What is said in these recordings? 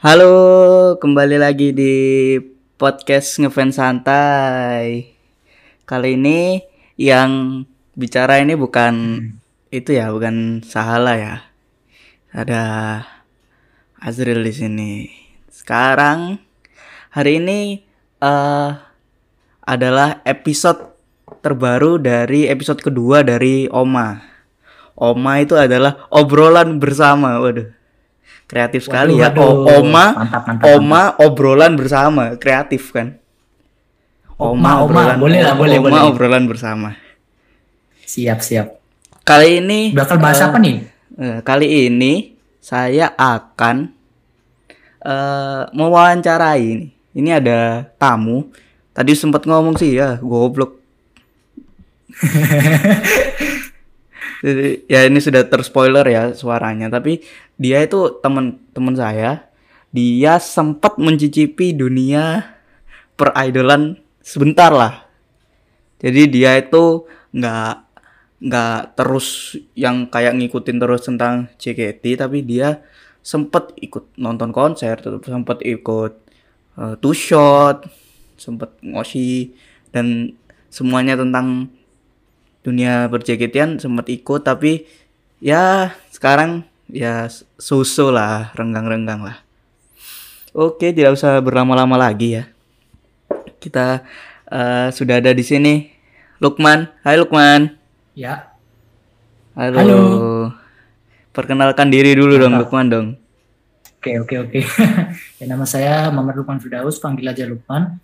Halo, kembali lagi di podcast ngefans santai. Kali ini yang bicara ini bukan itu ya, bukan Sahala ya. Ada Azril di sini. Sekarang hari ini eh adalah episode terbaru dari episode kedua dari Oma. Oma itu adalah obrolan bersama. Waduh. Kreatif sekali ya. Waduh, O- Oma mantap, mantap, Oma obrolan bersama, kreatif kan? Oma, Oma. Boleh lah, boleh, Oma boleh. obrolan bersama. Siap, siap. Kali ini Bakal bahas eh, apa nih? eh, kali ini saya akan eh mewawancarai ini. Ini ada tamu. Tadi sempat ngomong sih ya, goblok. Jadi ya ini sudah terspoiler ya suaranya, tapi dia itu teman-teman saya. Dia sempat mencicipi dunia peridolan sebentar lah. Jadi dia itu nggak nggak terus yang kayak ngikutin terus tentang JKT, tapi dia sempat ikut nonton konser, sempat ikut uh, two shot, sempat ngosi dan semuanya tentang dunia berjaketian sempat ikut tapi ya sekarang ya susu lah renggang-renggang lah oke tidak usah berlama-lama lagi ya kita eh, sudah ada di sini Lukman Hai Lukman Ya. halo, Halo. perkenalkan diri dulu dong Apa? Lukman dong Oke, oke, oke. ya, nama saya Muhammad Lukman Firdaus, panggil aja Lukman.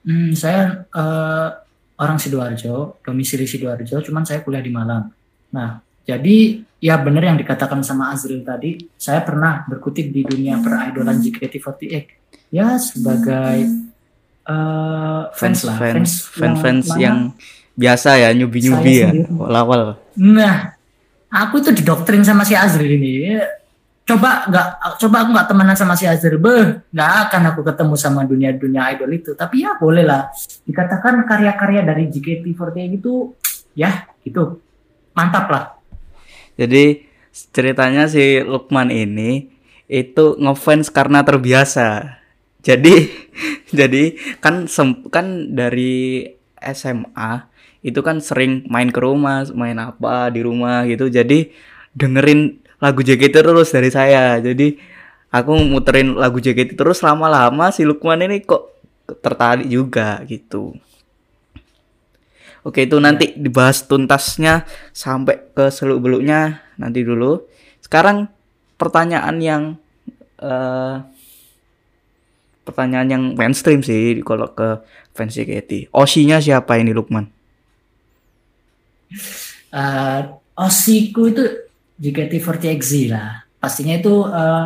Hmm, saya eh, orang Sidoarjo, domisili Sidoarjo, cuman saya kuliah di Malang. Nah, jadi ya benar yang dikatakan sama Azril tadi, saya pernah berkutik di dunia peridolan JKT48. Ya, sebagai eh, fans, lah, fans fans fans mana- yang biasa ya nyubi nyubi Saya ya awal-awal Nah, aku itu didoktrin sama si Azril ini. Coba nggak, coba aku nggak temenan sama si Azril, beh, nggak akan aku ketemu sama dunia-dunia idol itu. Tapi ya boleh lah. Dikatakan karya-karya dari JKT48 itu, ya gitu, mantap lah. Jadi ceritanya si Lukman ini itu ngefans karena terbiasa. Jadi jadi kan sem- kan dari SMA itu kan sering main ke rumah, main apa di rumah gitu. Jadi dengerin lagu JKT terus dari saya. Jadi aku muterin lagu JKT terus lama-lama si Lukman ini kok tertarik juga gitu. Oke itu nanti dibahas tuntasnya sampai ke seluk beluknya nanti dulu. Sekarang pertanyaan yang eh pertanyaan yang mainstream sih kalau ke fans JKT. Osinya siapa ini Lukman? Eh, osiku itu JKT48Z lah. Pastinya itu eh,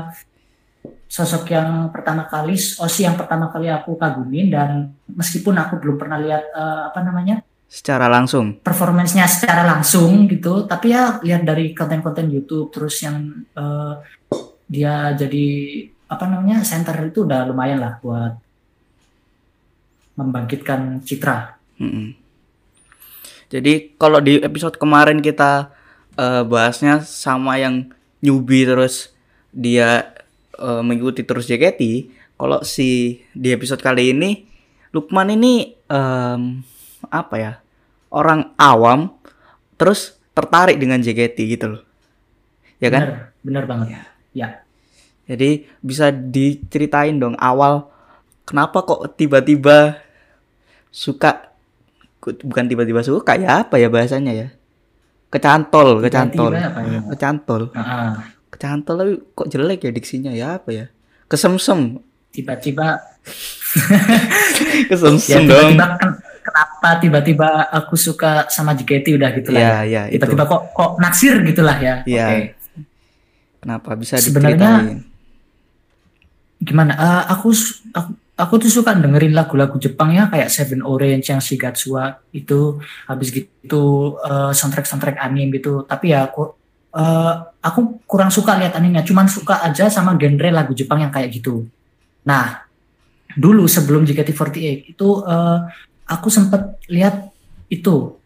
sosok yang pertama kali, osi yang pertama kali aku kagumin dan meskipun aku belum pernah lihat eh, apa namanya Secara langsung. performance-nya secara langsung gitu, tapi ya lihat dari konten-konten YouTube terus yang eh, dia jadi apa namanya center itu udah lumayan lah buat membangkitkan citra. Mm-mm. Jadi kalau di episode kemarin kita eh, bahasnya sama yang newbie terus dia eh, mengikuti terus JKT. Kalau si di episode kali ini Lukman ini em, apa ya orang awam terus tertarik dengan JKT gitu loh. Ya kan? Bener, bener banget. Ya. Jadi bisa diceritain dong awal kenapa kok tiba-tiba suka bukan tiba-tiba suka ya apa ya bahasanya ya? Kecantol, kecantol. Tiba-tiba apa ya? Kecantol. Heeh. Kecantol tapi kok jelek ya diksinya ya apa ya? Kesemsem. tiba-tiba ya Kesemsem dong. tiba-tiba ken- kenapa tiba-tiba aku suka sama JKT udah gitu lah Iya, ya. iya, tiba-tiba kok kok naksir gitulah ya? Iya. oke. Kenapa? Bisa Sebenarnya- gimana? Eh, aku, aku aku tuh suka dengerin lagu-lagu Jepang ya kayak Seven Orange yang Shigatsuwa itu. Habis gitu eh, soundtrack-soundtrack anime gitu. Tapi ya aku eh, aku kurang suka lihat animenya. Cuman suka aja sama genre lagu Jepang yang kayak gitu. Nah dulu sebelum JKT48 itu eh, aku sempat lihat itu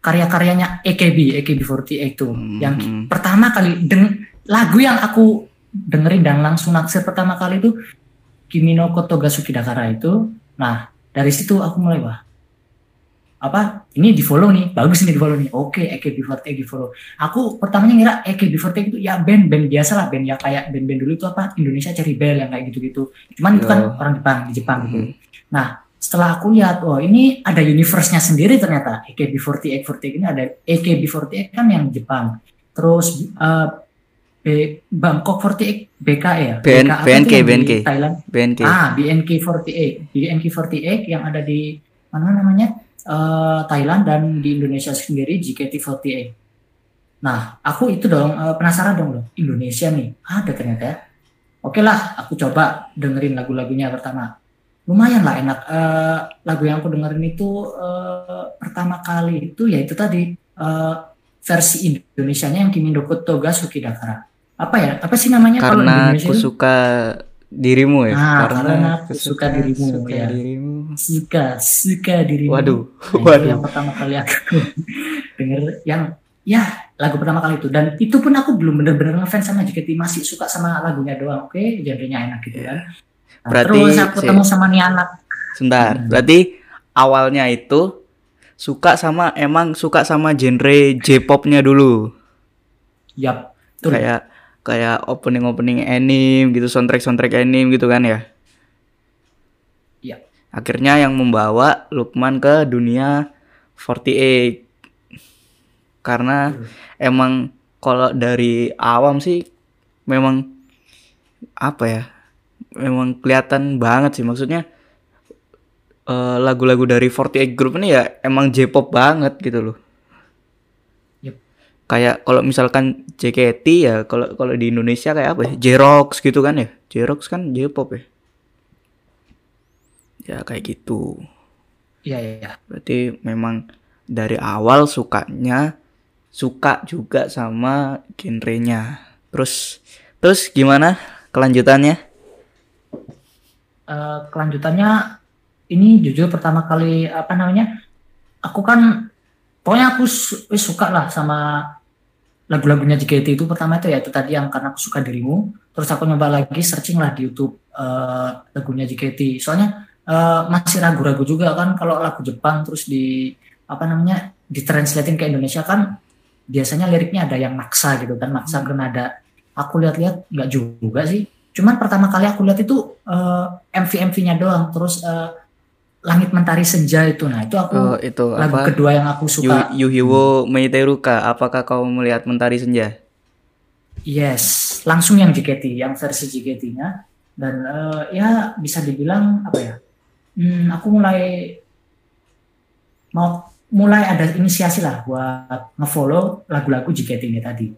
karya-karyanya AKB AKB48 itu. Hmm, yang pertama kali deng lagu yang aku dengerin dan langsung naksir pertama kali itu Kimi no Kotogasuki Dakara itu. Nah, dari situ aku mulai wah apa? Ini di follow nih bagus nih di follow nih. Oke AKB48 di follow aku pertamanya ngira AKB48 itu ya band band biasa lah band ya kayak band-band dulu itu apa Indonesia Cherry Bell yang kayak gitu-gitu. Cuman itu kan orang Jepang di Jepang gitu. Hmm. nah setelah aku lihat oh ini ada universe-nya sendiri ternyata AKB48 48 ini ada AKB48 kan yang Jepang terus eh, B- Bangkok 48 BK ya BN BK BNK BNK Thailand BNK Ah, BNK48. BNK48 yang ada di mana namanya? Eh, Thailand dan di Indonesia sendiri JKT48. Nah, aku itu dong eh, penasaran dong loh. Indonesia nih, ada ternyata ya. Oke lah, aku coba dengerin lagu-lagunya pertama. Lumayan lah enak. Eh, lagu yang aku dengerin itu eh, pertama kali itu ya itu tadi eh, versi Indonesianya yang Kimi Kotoga Suki Dakara. Apa ya? Apa sih namanya karena aku itu? suka dirimu ya Ah, karena aku suka dirimu, suka ya. dirimu suka suka dirimu waduh Nah, waduh yang pertama kali aku denger yang ya lagu pertama kali itu dan itu pun aku belum bener-bener ngefans sama JKT masih suka sama lagunya doang oke genrenya enak gitu kan Nah, Berarti terus aku si- ketemu sama nih anak sebentar Hmm. berarti awalnya itu suka sama emang suka sama genre J-popnya dulu yap betul kayak kayak opening opening anime gitu soundtrack soundtrack anime gitu kan ya Iya. akhirnya yang membawa Lukman ke dunia 48 karena Betul. emang kalau dari awam sih memang apa ya memang kelihatan banget sih. Maksudnya eh, lagu-lagu dari 48 Group ini ya emang J-pop banget gitu loh. Yep. kayak kalau misalkan JKT ya kalau kalau di Indonesia kayak apa ya? J-Rocks gitu kan ya? J-Rocks kan J-pop ya? Ya kayak gitu. Iya iya iya. berarti memang dari awal sukanya suka juga sama genrenya. Terus terus gimana kelanjutannya Eh, kelanjutannya ini jujur pertama kali apa namanya aku kan pokoknya aku su- wis suka lah sama lagu-lagunya JKT itu pertama itu ya itu tadi yang karena aku suka dirimu. Terus aku nyoba lagi searching lah di YouTube eh, lagunya JKT soalnya eh, masih ragu-ragu juga kan kalau lagu Jepang terus di apa namanya ditranslatein ke Indonesia kan biasanya liriknya ada yang maksa gitu kan maksa granada aku lihat-lihat nggak juga sih cuman pertama kali aku lihat itu eh, MV-MV-nya doang. Terus eh, langit mentari senja itu. Nah itu aku Oh, itu lagu apa? kedua yang aku Yu, suka Yuhiwo Meiteruka apakah kau melihat mentari senja? Yes langsung yang JKT yang versi JKT-nya dan eh, ya bisa dibilang apa ya hmm, aku mulai mau mulai ada inisiasi lah buat ngefollow lagu-lagu JKT ini tadi.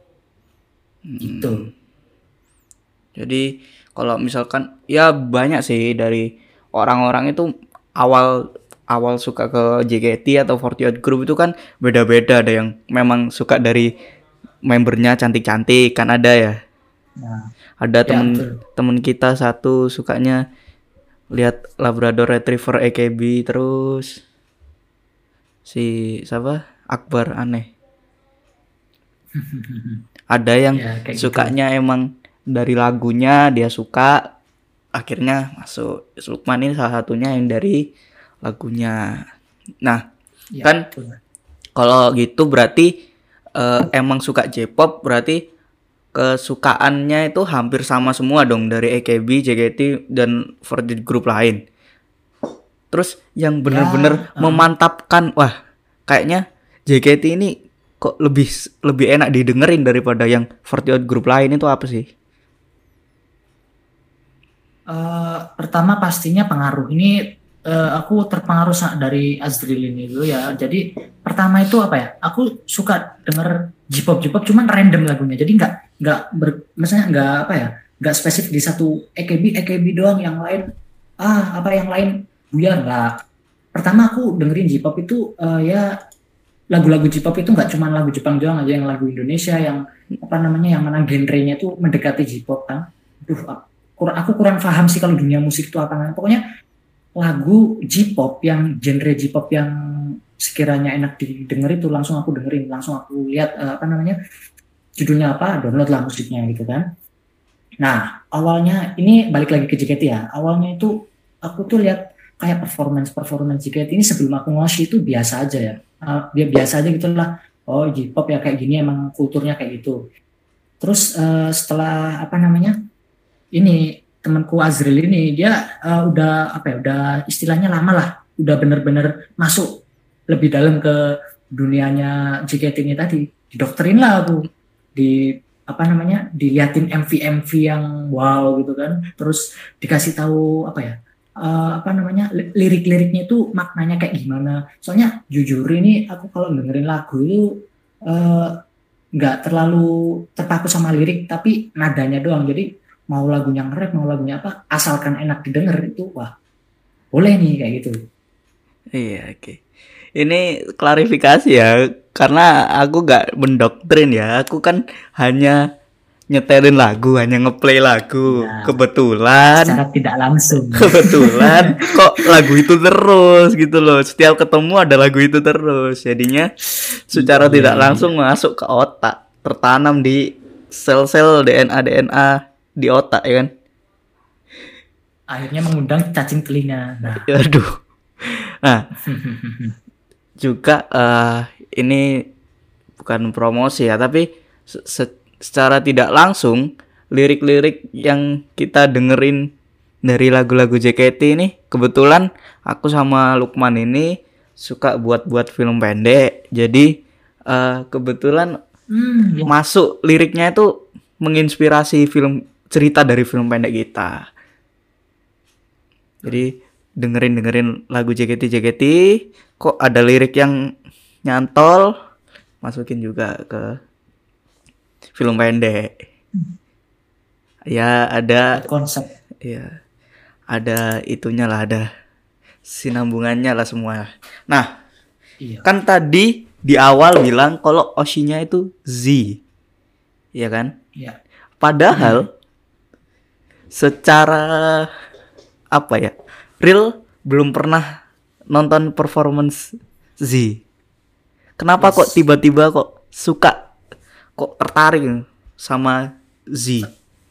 Hmm. gitu Jadi kalau misalkan ya banyak sih dari orang-orang itu awal awal suka ke JKT atau 48 Group itu kan beda-beda ada yang memang suka dari membernya cantik-cantik kan ada ya. nah Ada ya, temen betul. temen kita satu sukanya lihat Labrador Retriever AKB terus si siapa Akbar aneh. Ada yang Ya, gitu. sukanya emang dari lagunya dia suka akhirnya masuk Lukman ini salah satunya yang dari lagunya nah Ya, kan kalau gitu berarti eh, emang suka J-pop berarti kesukaannya itu hampir sama semua dong dari AKB, JKT dan 48 grup lain. Terus yang bener-bener ah. memantapkan, wah kayaknya JKT ini kok lebih lebih enak didengerin daripada yang 48 grup lain itu apa sih? Eh, pertama pastinya pengaruh ini eh, aku terpengaruh dari Azril ini dulu ya. Jadi pertama itu apa ya? Aku suka denger J-pop J-pop cuman random lagunya. Jadi nggak nggak misalnya nggak apa ya? Nggak spesifik di satu EKB EKB doang yang lain ah apa yang lain buyar nggak. Pertama aku dengerin J-pop itu eh, ya lagu-lagu J-pop itu nggak cuma lagu Jepang doang aja yang lagu Indonesia yang apa namanya yang mana genrenya itu mendekati J-pop kan. Duh, kur- aku kurang paham sih kalau dunia musik itu apa namanya. Pokoknya lagu J-pop yang genre J-pop yang sekiranya enak didengar itu langsung aku dengerin, langsung aku lihat eh, apa namanya judulnya apa, download lah musiknya gitu kan. Nah, awalnya ini balik lagi ke JKT ya. Awalnya itu aku tuh lihat kayak performance performance JKT ini sebelum aku ngoshi itu biasa aja ya. Uh, biasa aja gitu lah. Oh, J-pop ya kayak gini emang kulturnya kayak gitu. Terus uh, setelah apa namanya? Ini temanku Azril ini dia uh, udah apa ya? Udah istilahnya lama lah. Udah bener-bener masuk lebih dalam ke dunianya JKT ini tadi. Didoktrin lah aku. Di apa namanya diliatin MV MV yang wow gitu kan terus dikasih tahu apa ya uh, apa namanya lirik-liriknya itu maknanya kayak gimana soalnya jujur ini aku kalau dengerin lagu itu nggak uh, terlalu terpaku sama lirik tapi nadanya doang jadi mau lagunya nge mau lagunya apa asalkan enak didengar itu wah boleh nih kayak gitu. Iya oke. Okay. ini klarifikasi ya karena aku gak mendoktrin ya. Aku kan hanya nyetelin lagu hanya ngeplay lagu ya, kebetulan. Secara tidak langsung. Kebetulan kok lagu itu terus gitu loh. Setiap ketemu ada lagu itu terus. Jadinya secara ya, tidak langsung masuk ke otak tertanam di sel-sel DNA DNA di otak ya kan? Akhirnya mengundang cacing telinga. Nah. Aduh. Nah. Juga uh, ini bukan promosi ya tapi se secara tidak langsung lirik-lirik yang kita dengerin dari lagu-lagu JKT ini kebetulan aku sama Lukman ini suka buat-buat film pendek. Jadi uh, kebetulan hmm, ya. masuk liriknya itu menginspirasi film cerita dari film pendek kita. Jadi dengerin dengerin lagu JKT JKT kok ada lirik yang nyantol? Masukin juga ke film pendek. Ya ada konsep. Ya ada itunya lah ada sinambungannya lah semua. Nah iya. kan tadi di awal bilang kalau osinya itu Z. Ya kan? Iya. padahal hmm. Secara apa ya real belum pernah nonton performance Z. Kenapa yes. kok tiba-tiba kok suka kok tertarik sama Z? Oke,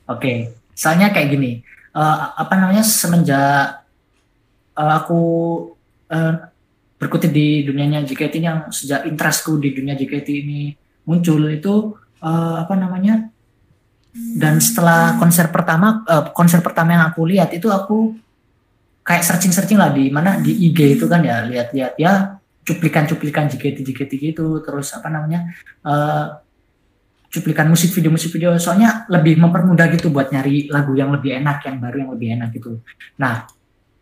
okay. soalnya kayak gini. Uh, apa namanya semenjak uh, aku uh, berkutit di dunianya JKT yang sejak interestku di dunia JKT ini muncul itu uh, apa namanya dan setelah konser pertama uh, konser pertama yang aku lihat itu aku kayak searching-searching lah di mana di IG itu kan ya lihat-lihat ya cuplikan-cuplikan JKT JKT gitu terus apa namanya uh, cuplikan musik video musik video. Soalnya lebih mempermudah gitu buat nyari lagu yang lebih enak yang baru yang lebih enak gitu. Nah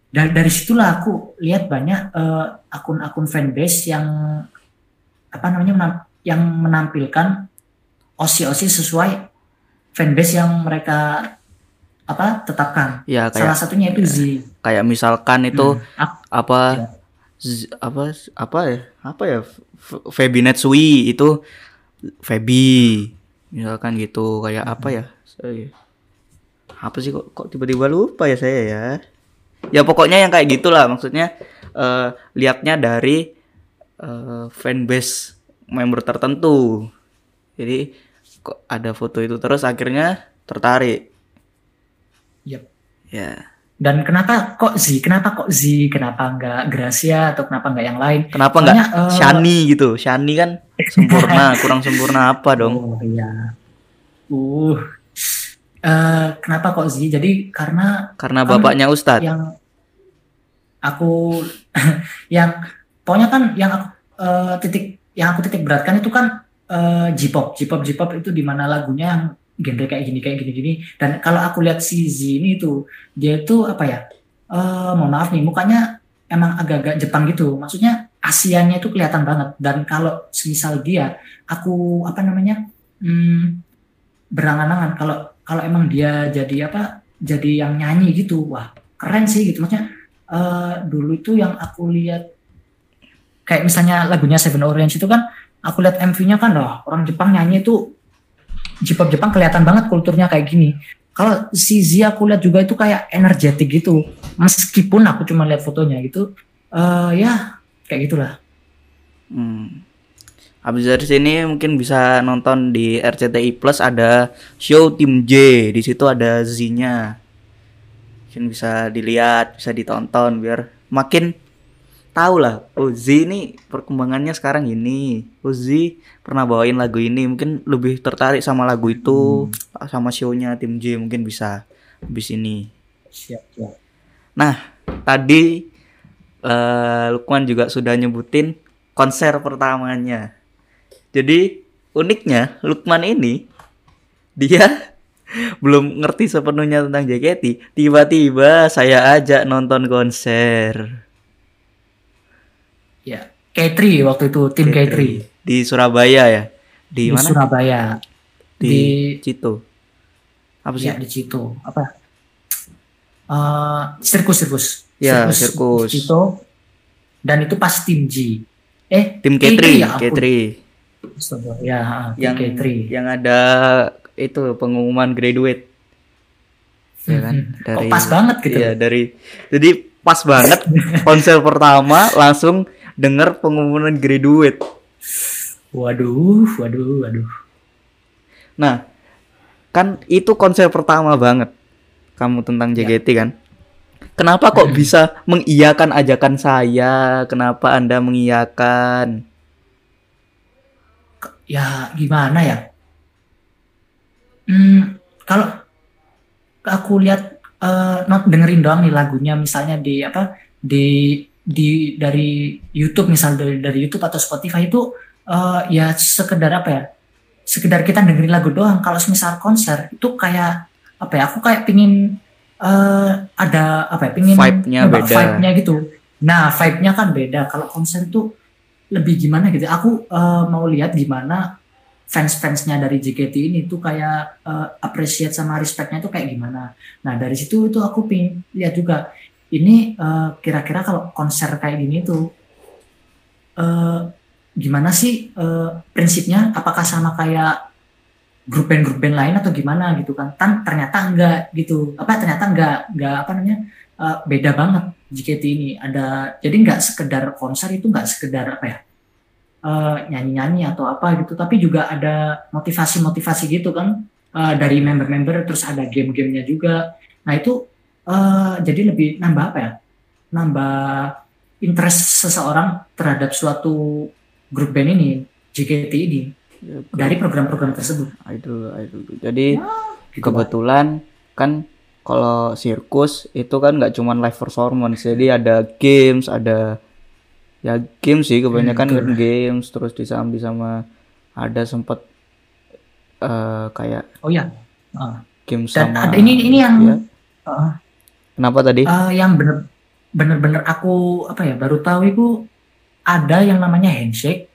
dari dari situlah aku lihat banyak uh, akun-akun fanbase yang apa namanya yang menampilkan osi-osi sesuai fanbase yang mereka apa tetapkan. Ya, kayak, Salah satunya itu Z. Kayak misalkan itu hmm. apa ya. Z, apa apa ya apa ya Feby Netsui itu Feby misalkan gitu kayak hmm. apa ya saya apa sih kok kok tiba-tiba lupa ya saya ya ya pokoknya yang kayak gitulah maksudnya uh, lihatnya dari uh, fanbase member tertentu jadi kok ada foto itu terus akhirnya tertarik Yep. Ya. Dan kenapa kok Z? Kenapa kok Z? Kenapa enggak Gracia atau kenapa enggak yang lain? Kenapa enggak uh, Shani gitu? Shani kan sempurna, kurang sempurna apa dong? Oh iya. Uh. Uh, kenapa kok Z? Jadi karena karena kan bapaknya Ustadz. Yang aku yang pokoknya kan yang aku uh, titik yang aku titik beratkan itu kan uh, J-pop. J-pop J-pop itu di mana lagunya genre kayak gini kayak gini gini dan kalau aku lihat si Z ini tuh dia itu apa ya? Uh, mohon maaf nih mukanya emang agak-agak Jepang gitu. Maksudnya Asianya itu kelihatan banget. Dan kalau misal dia aku apa namanya hmm, berangan-angan. Kalau kalau emang dia jadi apa jadi yang nyanyi gitu wah keren sih gitu. Maksudnya uh, dulu itu yang aku lihat kayak misalnya lagunya Seven Orange itu kan aku lihat MV-nya kan loh orang Jepang nyanyi itu J-pop Jepang kelihatan banget kulturnya kayak gini. Kalau si Z aku lihat juga itu kayak energetik gitu. Meskipun aku cuma lihat fotonya gitu, uh, ya kayak gitulah. Hmm. Habis dari sini mungkin bisa nonton di RCTI Plus ada show tim J. Di situ ada Z-nya. Mungkin bisa dilihat, bisa ditonton biar makin tahu lah. Oh Z ini perkembangannya sekarang ini. Oh Z pernah bawain lagu ini. Mungkin lebih tertarik sama lagu itu, sama show-nya tim J mungkin bisa habis ini. Siap, siap. Nah, tadi eh, Lukman juga sudah nyebutin konser pertamanya. Jadi uniknya Lukman ini dia belum ngerti sepenuhnya tentang JKT, tiba-tiba saya ajak nonton konser Ya, K3 waktu itu tim K3, di Surabaya ya. Di, di mana? Surabaya. Di, di Cito. Apa sih? ya di Cito. Apa? Eh sirkus sirkus. Ya, sirkus. di Cito. Dan itu pas tim G. Eh, Tim K3 K3, ya, ampun. K3 Astaga, Ya, tim yang K3. yang ada itu pengumuman graduate. Ya kan? Hmm, Kok pas banget gitu. Iya, dari jadi pas banget konser pertama langsung denger pengumuman graduate. Waduh, waduh, waduh. Nah, kan itu konser pertama banget kamu tentang Ya. JKT kan? Kenapa kok bisa mengiyakan ajakan saya? Kenapa Anda mengiyakan? Ya, gimana ya? Hmm, kalau aku lihat eh, not dengerin doang nih lagunya misalnya di apa di di dari YouTube misal dari dari YouTube atau Spotify itu eh, ya sekedar apa ya sekedar kita dengerin lagu doang. Kalau misal konser itu kayak apa ya aku kayak pingin eh, ada apa ya pingin Vibe-nya beda. vibe-nya gitu. Nah vibe-nya kan beda. Kalau konser itu lebih gimana gitu. Aku eh, mau lihat gimana fans-fansnya dari JKT ini tuh kayak eh, appreciate sama respectnya tuh kayak gimana. Nah dari situ itu aku pingin lihat juga ini eh, kira-kira kalau konser kayak gini tuh eh, gimana sih eh, prinsipnya? Apakah sama kayak grup band-grup band lain atau gimana gitu kan? Tan ternyata enggak gitu. Apa ternyata enggak enggak apa namanya eh, beda banget JKT ini. Ada jadi nggak sekedar konser itu nggak sekedar apa ya? eh, nyanyi-nyanyi atau apa gitu, tapi juga ada motivasi-motivasi gitu kan eh, dari member-member, terus ada game-gamenya juga. Nah itu eh, jadi lebih nambah apa ya? Nambah interest seseorang terhadap suatu grup band ini, JKT ini, dari program-program tersebut. Idol, idol. Jadi Gitu, kebetulan kan kalau sirkus itu kan nggak cuma live performance, jadi ada games, ada ya games sih kebanyakan Hmm, games terus disambi sama ada sempet eh, kayak Oh ya, Ah. game dan sama ada ini ini yang ya. ah, Kenapa tadi? eh, yang bener bener-bener aku apa ya baru tahu itu ada yang namanya handshake,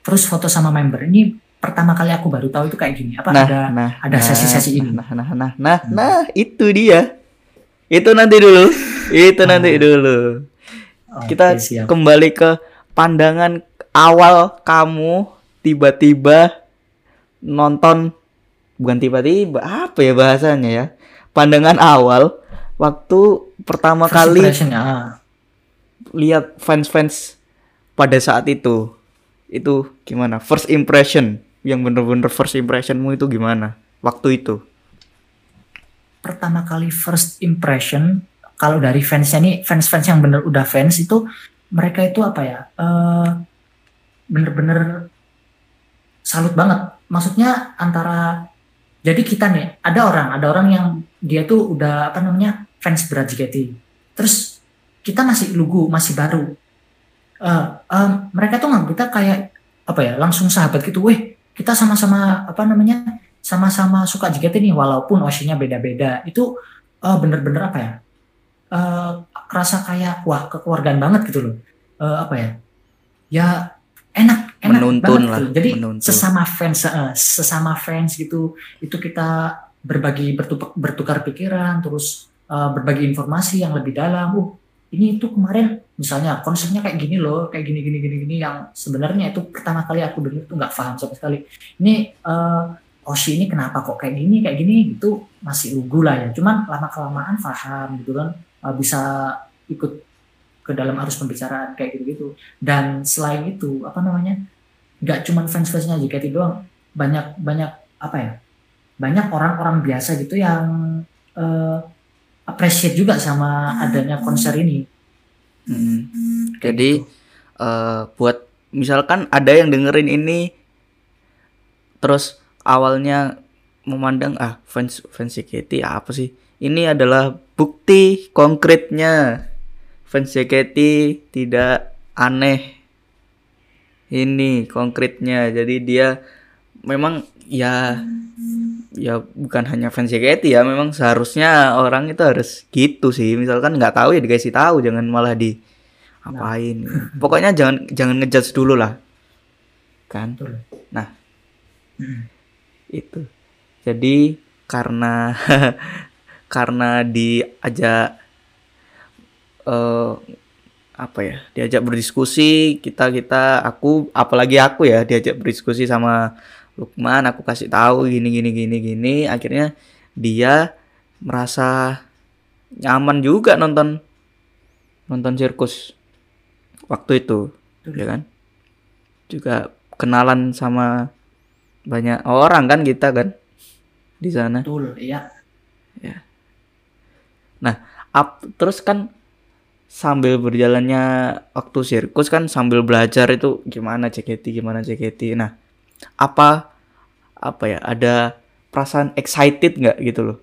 terus foto sama member. Ini pertama kali aku baru tahu itu kayak gini. Apa nah, ada nah, ada nah, sesi-sesi ini. Nah, nah, nah, nah, Hmm. nah, itu dia. Itu nanti dulu. Itu nanti Oh. dulu. Oke, Kita siap. kembali ke pandangan awal kamu tiba-tiba nonton bukan tiba-tiba apa ya bahasanya ya pandangan awal waktu pertama First kali ah. lihat fans-fans pada saat itu itu gimana? First impression yang bener-bener first impressionmu itu gimana waktu itu? Pertama kali first impression kalau dari fansnya nih fans-fans yang bener udah fans itu mereka itu apa ya? Eh, bener-bener salut banget. Maksudnya antara jadi kita nih ada orang ada orang yang dia tuh udah apa namanya fans berat JKT terus kita masih lugu masih baru. Eh, em, mereka tuh nggak kita kayak apa ya langsung sahabat gitu. Weh kita sama-sama apa namanya sama-sama suka JKT nih walaupun OC-nya beda-beda. Itu eh, bener-bener apa ya eh rasa kayak wah kekeluargaan banget gitu loh. Eh, apa ya ya enak enak Menuntun banget lah, gitu. jadi menuntun. sesama fans eh, sesama fans gitu itu kita berbagi bertukar, bertukar pikiran terus eh, berbagi informasi yang lebih dalam. Uh ini itu kemarin misalnya konsepnya kayak gini loh kayak gini gini gini gini yang sebenarnya itu pertama kali aku dengar tuh nggak paham sama sekali. Ini eh Oshi ini kenapa kok kayak gini kayak gini gitu. Masih lugu lah ya. Cuman lama kelamaan paham gitu kan eh, bisa ikut ke dalam arus pembicaraan kayak gitu gitu dan selain itu apa namanya nggak cuman fans-fansnya JKT doang banyak banyak apa ya banyak orang-orang biasa gitu yang eh, appreciate juga sama adanya konser ini Mm. Kayak Jadi eh, buat misalkan ada yang dengerin ini terus awalnya memandang ah fans fans JKT apa sih? Ini adalah bukti konkretnya fans JKT tidak aneh. Ini konkretnya. Jadi dia memang ya ya bukan hanya fans JKT ya memang seharusnya orang itu harus gitu sih. Misalkan nggak tahu ya dikasih tahu jangan malah di apain. Pokoknya jangan jangan ngejudge dulu lah. Kan? Betul. nah. Mm. itu. Jadi karena karena diajak eh apa ya diajak berdiskusi kita kita aku apalagi aku ya diajak berdiskusi sama Lukman aku kasih tahu gini gini gini gini. Akhirnya dia merasa nyaman juga nonton nonton sirkus waktu itu Betul. ya kan? Juga kenalan sama banyak orang kan kita kan di sana. Betul iya. Ap- terus kan sambil berjalannya waktu sirkus kan sambil belajar itu gimana JKT gimana JKT nah apa apa ya ada perasaan excited nggak gitu loh?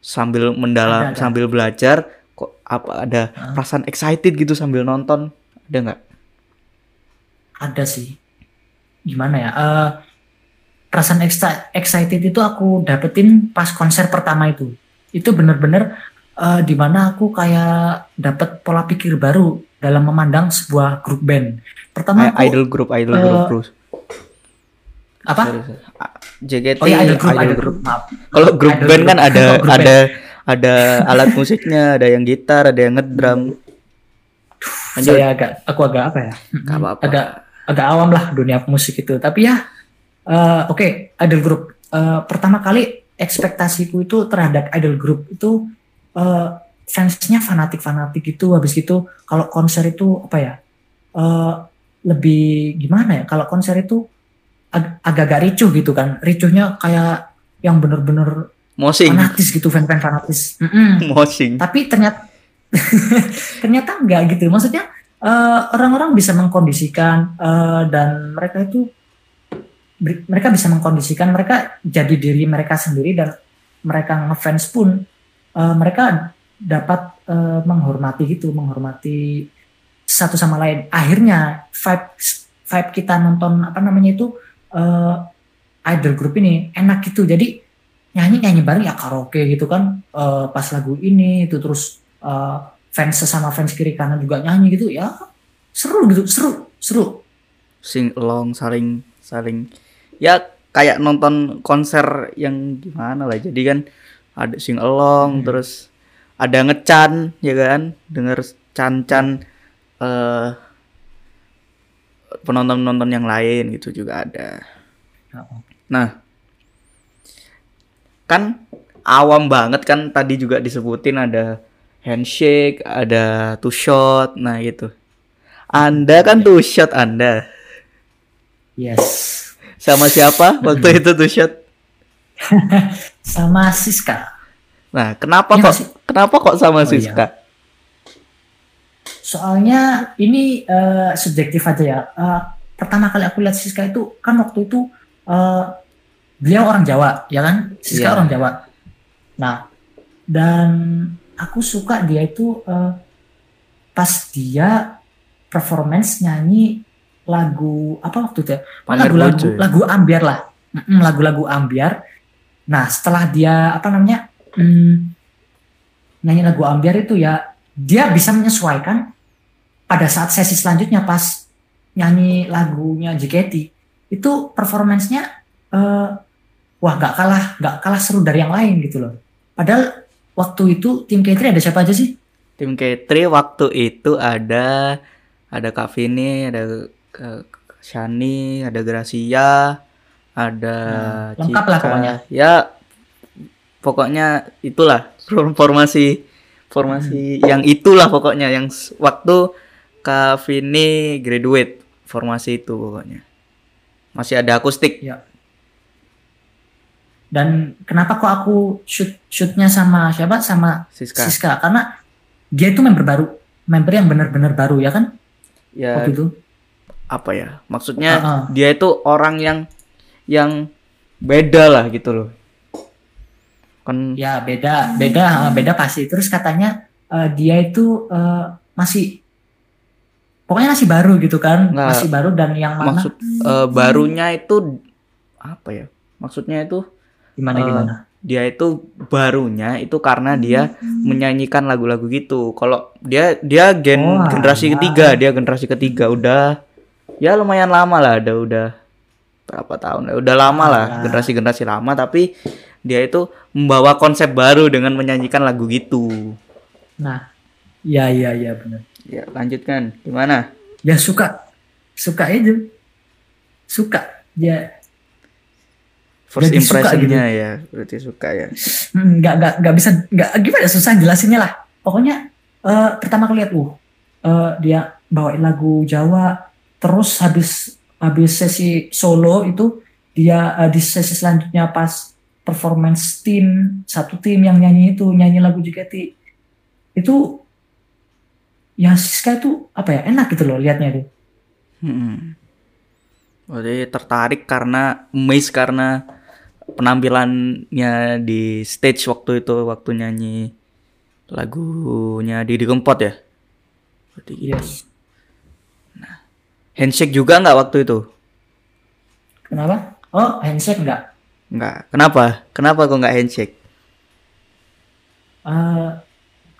Sambil mendalam Ada, ada. sambil belajar kok apa ada Hah? perasaan excited gitu sambil nonton ada nggak? Ada sih. Gimana ya eh perasaan exci- excited itu aku dapetin pas konser pertama itu. Itu bener-bener eh di mana aku kayak dapet pola pikir baru dalam memandang sebuah grup band. Pertama aku idol group idol eh, group terus apa? JKT oh ya idol group idol idol group. group maaf. Kalau grup Idol band group. kan ada Oh, grup ada ada alat musiknya, ada yang gitar, ada yang ngedrum. Lanjut. saya agak aku agak apa ya? Gak apa-apa. agak agak awam lah dunia musik itu. Tapi ya eh, oke idol group. Eh, pertama kali ekspektasiku itu terhadap idol group itu eh, fansnya fanatik fanatik gitu. Habis gitu kalau konser itu apa ya? Eh, lebih gimana ya? Kalau konser itu ag- agak-agak ricuh gitu kan. Ricuhnya kayak yang bener-bener Mosing, fanatis gitu fan-fan fanatis. Mm-mm. Mosing. tapi ternyata ternyata enggak gitu. Maksudnya eh, orang-orang bisa mengkondisikan eh, dan mereka itu mereka bisa mengkondisikan mereka jadi diri mereka sendiri dan mereka ngefans pun eh, mereka dapat eh, menghormati gitu menghormati satu sama lain. Akhirnya vibe vibe kita nonton apa namanya itu eh, idol group ini enak gitu. Jadi nyanyi nyanyi bareng ya karaoke gitu kan. Eh, pas lagu ini itu terus eh, fans sesama fans kiri kanan juga nyanyi gitu ya. Seru gitu seru seru. Sing along saling saling. Ya kayak nonton konser yang gimana lah. Jadi kan ada sing along Hmm. terus ada ngecan ya kan, denger can-can eh penonton-penonton yang lain gitu juga ada. Nah, kan awam banget kan tadi juga disebutin ada handshake, ada two shot, nah gitu. Anda kan two shot Anda yes sama siapa waktu itu two shot? sama Siska Nah, kenapa Iya kok kenapa kok sama Oh, iya. Soalnya ini eh, subjektif aja ya. Eh, pertama kali aku lihat Siska itu kan waktu itu eh, beliau orang Jawa ya kan? Siska Iya. orang Jawa. Nah dan aku suka dia itu eh, pas dia performance nyanyi lagu apa waktu itu ya? Lagu-lagu ya? lagu ambiar lah. Lagu-lagu ambiar. Nah setelah dia apa namanya mm, nyanyi lagu ambiar itu ya dia bisa menyesuaikan pada saat sesi selanjutnya pas nyanyi lagunya JKT itu performancenya eh, wah nggak kalah nggak kalah seru dari yang lain gitu loh padahal waktu itu tim K3 ada siapa aja sih Tim K3 waktu itu ada ada Kak Vini, ada eh, Shani, ada Gracia, ada Hmm, lengkap lah Cika. pokoknya. Ya pokoknya itulah formasi formasi Hmm. yang itulah pokoknya yang waktu Kak Vini graduate formasi itu pokoknya. Masih ada akustik. Ya. Dan kenapa kok aku shoot shootnya sama siapa? Sama Siska. Siska karena dia itu member baru, member yang benar-benar baru ya kan? Ya Waktu itu. apa ya? Maksudnya Heeh. dia itu orang yang yang beda lah gitu loh. Kan Ya beda, beda, eh, beda pasti. Terus katanya eh, dia itu eh, masih pokoknya masih baru gitu kan, Nggak. masih baru dan yang mana maksud eh, barunya itu apa ya? Maksudnya itu gimana eh, gimana? dia itu barunya itu karena dia menyanyikan lagu-lagu gitu. Kalau dia dia gen Oh, generasi alah. ketiga, dia generasi ketiga udah ya lumayan lama lah, ada udah berapa tahun? Udah lama lah, Alah. generasi-generasi lama tapi dia itu membawa konsep baru dengan menyanyikan lagu gitu. Nah, ya ya ya benar. Ya, lanjutkan. Gimana? Ya suka, suka itu, suka. Ya First Jadi suka impressionnya ya, berarti suka ya. Hmm, nggak nggak nggak bisa nggak gimana ya, susah jelasinnya lah pokoknya eh, pertama kali lihat uh eh, dia bawain lagu Jawa terus habis habis sesi solo itu dia eh, di sesi selanjutnya pas performance tim satu tim yang nyanyi itu nyanyi lagu JKT itu ya Siska itu apa ya enak gitu loh liatnya itu Hmm. Berarti tertarik karena amazed karena penampilannya di stage waktu itu waktu nyanyi lagunya Didi Kempot ya. Berarti gitu. yes Handshake juga nggak waktu itu? kenapa oh handshake enggak Nggak. Kenapa? Kenapa kok nggak handshake? Eh,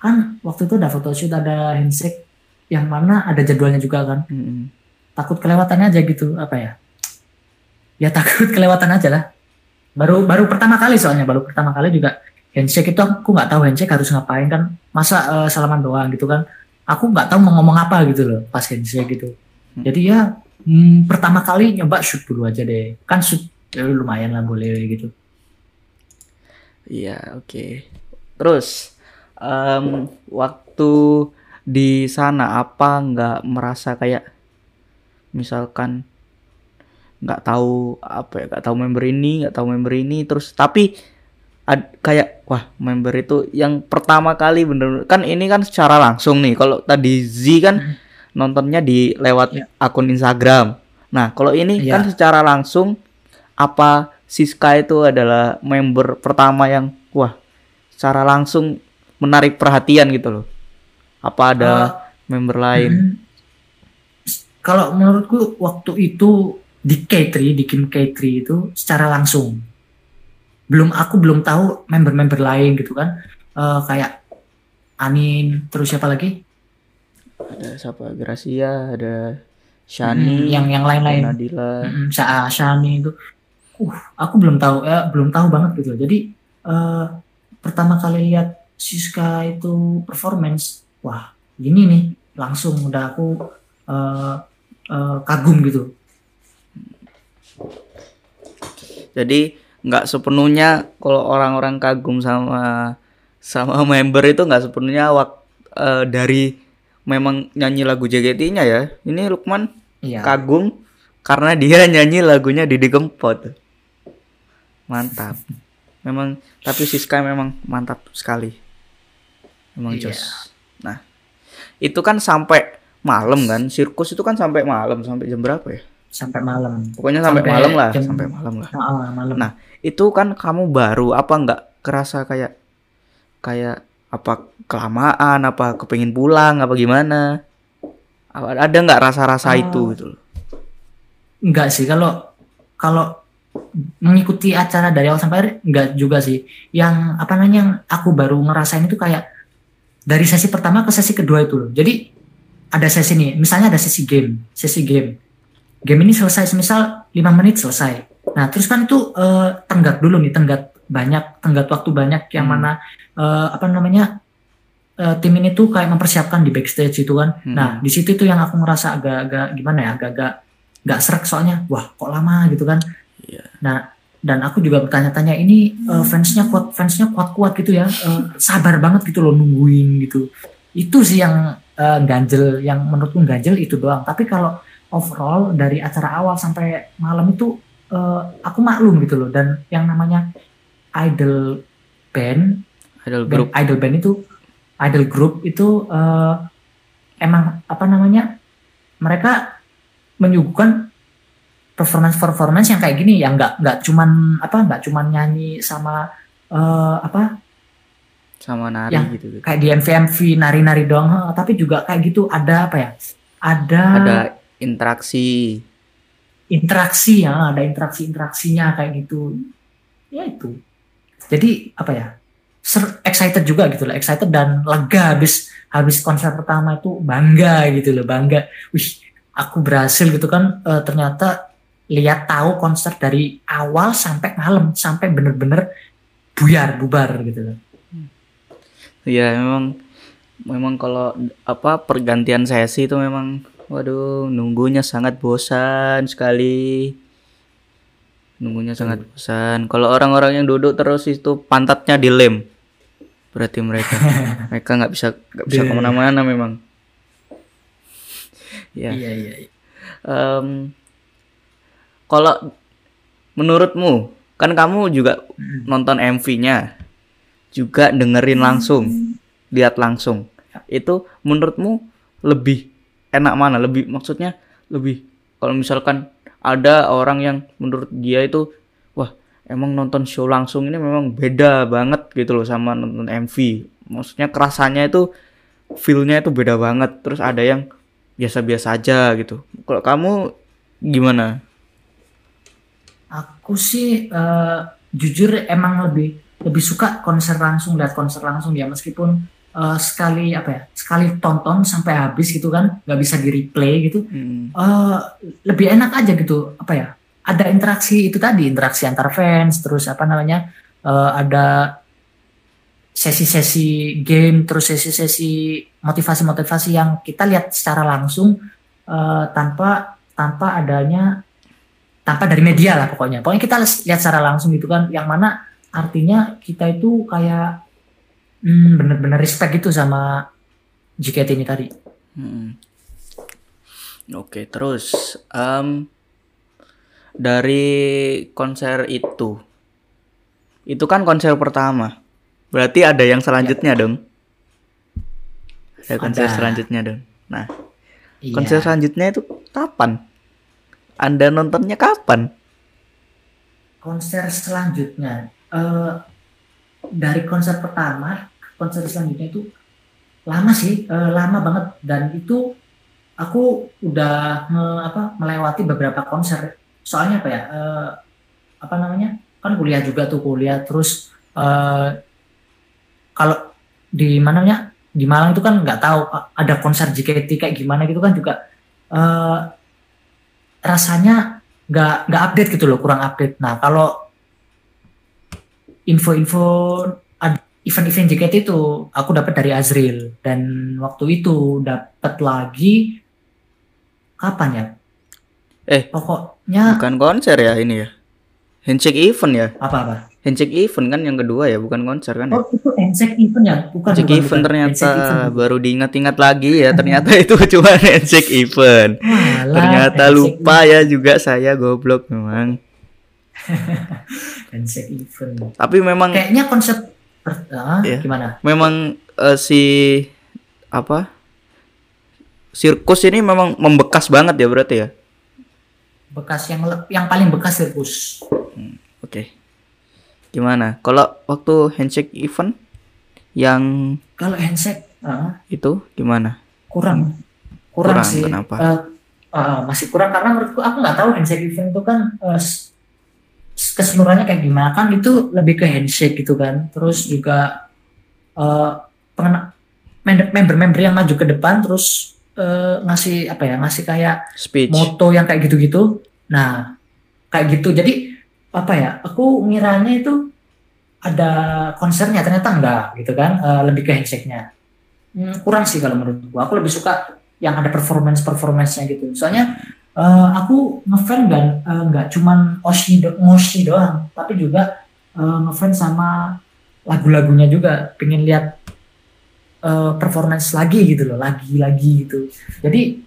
kan waktu itu ada photoshoot ada handshake yang mana ada jadwalnya juga kan. Hmm. takut kelewatan aja gitu apa ya? Ya takut kelewatan aja lah. Baru baru pertama kali soalnya baru pertama kali juga handshake itu aku nggak tahu handshake harus ngapain kan. Masa eh, salaman doang gitu kan. Aku nggak tahu mau ngomong apa gitu loh pas handshake gitu. Jadi ya hmm, pertama kali nyoba shoot dulu aja deh. Kan shoot ya lumayan lah boleh gitu. Iya, oke. Terus em, waktu di sana apa nggak merasa kayak misalkan nggak tahu apa ya nggak tahu member ini nggak tahu member ini terus tapi ad- kayak wah member itu yang pertama kali bener kan ini kan secara langsung nih kalau tadi Z kan nontonnya di lewat Iya. akun Instagram nah kalau ini Iya. kan secara langsung apa Siska itu adalah member pertama yang wah secara langsung menarik perhatian gitu loh. Apa ada member lain? Hmm. Kalau menurutku waktu itu di K3, di game K3 itu secara langsung. Belum aku belum tahu member-member lain gitu kan. Eh, kayak Anin, terus siapa lagi? Ada siapa? Gracia, ada Hmm, Shani, yang yang ada lain-lain. Nadila. Mm, Sa Shani itu. Uh, aku belum tahu ya, belum tahu banget gitu. Jadi eh, pertama kali lihat Siska itu performance, wah, gini nih, langsung udah aku eh, eh, kagum gitu. Jadi nggak sepenuhnya kalau orang-orang kagum sama sama member itu nggak sepenuhnya wak, eh, dari memang nyanyi lagu JKT-nya ya. Ini Lukman Iya. kagum karena dia nyanyi lagunya Didi Kempot. Mantap. Memang tapi Siska memang mantap sekali. Memang Iya. jos. Nah, itu kan sampai malam kan? Sirkus itu kan sampai malam, sampai jam berapa ya? sampai malam. Pokoknya sampai, Sampai malam lah, jam- sampai malam lah. Ah, malam. Nah, Itu kan kamu baru apa nggak kerasa kayak kayak apa kelamaan, apa kepengin pulang, apa gimana? Ada nggak rasa-rasa Oh. itu gitu loh? Enggak sih kalau kalau mengikuti acara dari awal sampai akhir enggak juga sih. Yang apa namanya yang aku baru ngerasain itu kayak dari sesi pertama ke sesi kedua itu loh. Jadi ada sesi nih, misalnya ada sesi game, sesi game. Game ini selesai semisal 5 menit selesai. Nah, terus kan itu eh, tenggat dulu nih, tenggat banyak, tenggat waktu banyak yang Hmm. mana eh, apa namanya eh, tim ini tuh kayak mempersiapkan di backstage itu kan. Hmm. Nah, di situ tuh yang aku ngerasa agak-agak gimana ya, agak-agak nggak serak soalnya wah kok lama gitu kan Iya. nah dan aku juga bertanya-tanya ini eh, fansnya kuat fansnya kuat-kuat gitu ya eh, sabar banget gitu loh nungguin gitu. Itu sih yang eh, ganjel yang menurutku ganjel itu doang. Tapi kalau overall dari acara awal sampai malam itu uh, aku maklum gitu loh. Dan yang namanya idol band idol band, group. idol band itu idol group itu uh, emang apa namanya mereka menyuguhkan performance performance yang kayak gini yang nggak nggak cuman apa nggak cuman nyanyi sama uh, apa? Sama nari yang gitu, gitu. kayak di MV-MV nari-nari doang eh, tapi juga kayak gitu ada apa ya? Ada ada interaksi. Interaksi ya ada interaksi interaksinya kayak gitu. Ya itu. Jadi apa ya? Ser excited juga gitu loh excited dan lega habis habis konser pertama itu bangga gitu loh bangga. Wih aku berhasil gitu kan e, ternyata lihat tahu konser dari awal sampai malam sampai bener-bener buyar bubar gitu. Loh ya memang memang kalau apa pergantian sesi itu memang waduh nunggunya sangat bosan sekali. Nunggunya sangat bosan. Kalau orang-orang yang duduk terus itu pantatnya dilem. Berarti mereka mereka nggak bisa nggak bisa ke mana-mana memang. Ya iya iya, iya. Um, kalau menurutmu kan kamu juga hmm. nonton MV-nya juga dengerin langsung lihat langsung. Itu menurutmu lebih enak mana? Lebih maksudnya lebih kalau misalkan ada orang yang menurut dia itu wah emang nonton show langsung ini memang beda banget gitu loh sama nonton MV maksudnya kerasanya itu feelnya itu beda banget. Terus ada yang biasa-biasa aja gitu. Kalau kamu gimana aku sih uh, jujur emang lebih lebih suka konser langsung lihat konser langsung ya meskipun uh, sekali apa ya sekali tonton sampai habis gitu kan nggak bisa di replay gitu hmm. uh, lebih enak aja gitu apa ya ada interaksi itu tadi interaksi antar fans terus apa namanya uh, ada sesi-sesi game terus sesi-sesi motivasi-motivasi yang kita lihat secara langsung uh, tanpa tanpa adanya tanpa dari media lah pokoknya pokoknya kita lihat secara langsung gitu kan yang mana artinya kita itu kayak hmm, bener-bener respect gitu sama JKT ini tadi. Hmm. Oke, terus um, dari konser itu, itu kan konser pertama, berarti ada yang selanjutnya ya. dong? Ada konser ada. selanjutnya dong. Nah, iya. konser selanjutnya itu kapan? Anda nontonnya kapan? Konser selanjutnya, uh, dari konser pertama konser selanjutnya itu lama sih uh, lama banget. Dan itu aku udah me, apa melewati beberapa konser. Soalnya apa ya uh, apa namanya kan kuliah juga tuh kuliah. Terus uh, kalau di mananya di Malang itu kan nggak tahu ada konser JKT kayak gimana gitu kan juga. Uh, rasanya nggak nggak update gitu loh kurang update nah kalau info-info event-event JKT itu aku dapat dari Azril dan waktu itu dapat lagi kapan ya? Eh, pokoknya bukan konser ya ini ya. Handshake event ya? Apa apa? Handshake event kan yang kedua ya, bukan konser kan ya? Oh, itu handshake event ya? Bukan. Handshake bukan, event bukan. ternyata event. baru diingat-ingat lagi ya, ternyata itu cuma handshake event. Malah, ternyata lupa event. ya juga saya goblok memang. handshake event. Tapi memang kayaknya konsep uh, iya. gimana? Memang uh, si apa? Sirkus ini memang membekas banget ya berarti ya? Bekas yang yang paling bekas sirkus. Oke. Okay. Gimana? Kalau waktu handshake event yang kalau handshake uh, itu gimana? Kurang. Kurang, kurang sih. Kenapa? Uh, uh, masih kurang karena menurutku aku nggak tahu handshake event itu kan uh, keseluruhannya kayak gimana kan itu lebih ke handshake gitu kan terus juga uh, member-member yang maju ke depan terus uh, ngasih apa ya ngasih kayak Speech. moto yang kayak gitu-gitu nah kayak gitu jadi apa ya aku ngiranya itu ada konsernya ternyata enggak gitu kan uh, lebih ke handshake-nya. Hmm, kurang sih kalau menurutku aku lebih suka yang ada performance performance-nya gitu. Soalnya uh, aku ngefans dan uh, nggak cuman Oshi do, Oshi doang tapi juga uh, ngefans sama lagu-lagunya juga. Pengen lihat uh, performance lagi gitu loh lagi lagi gitu. Jadi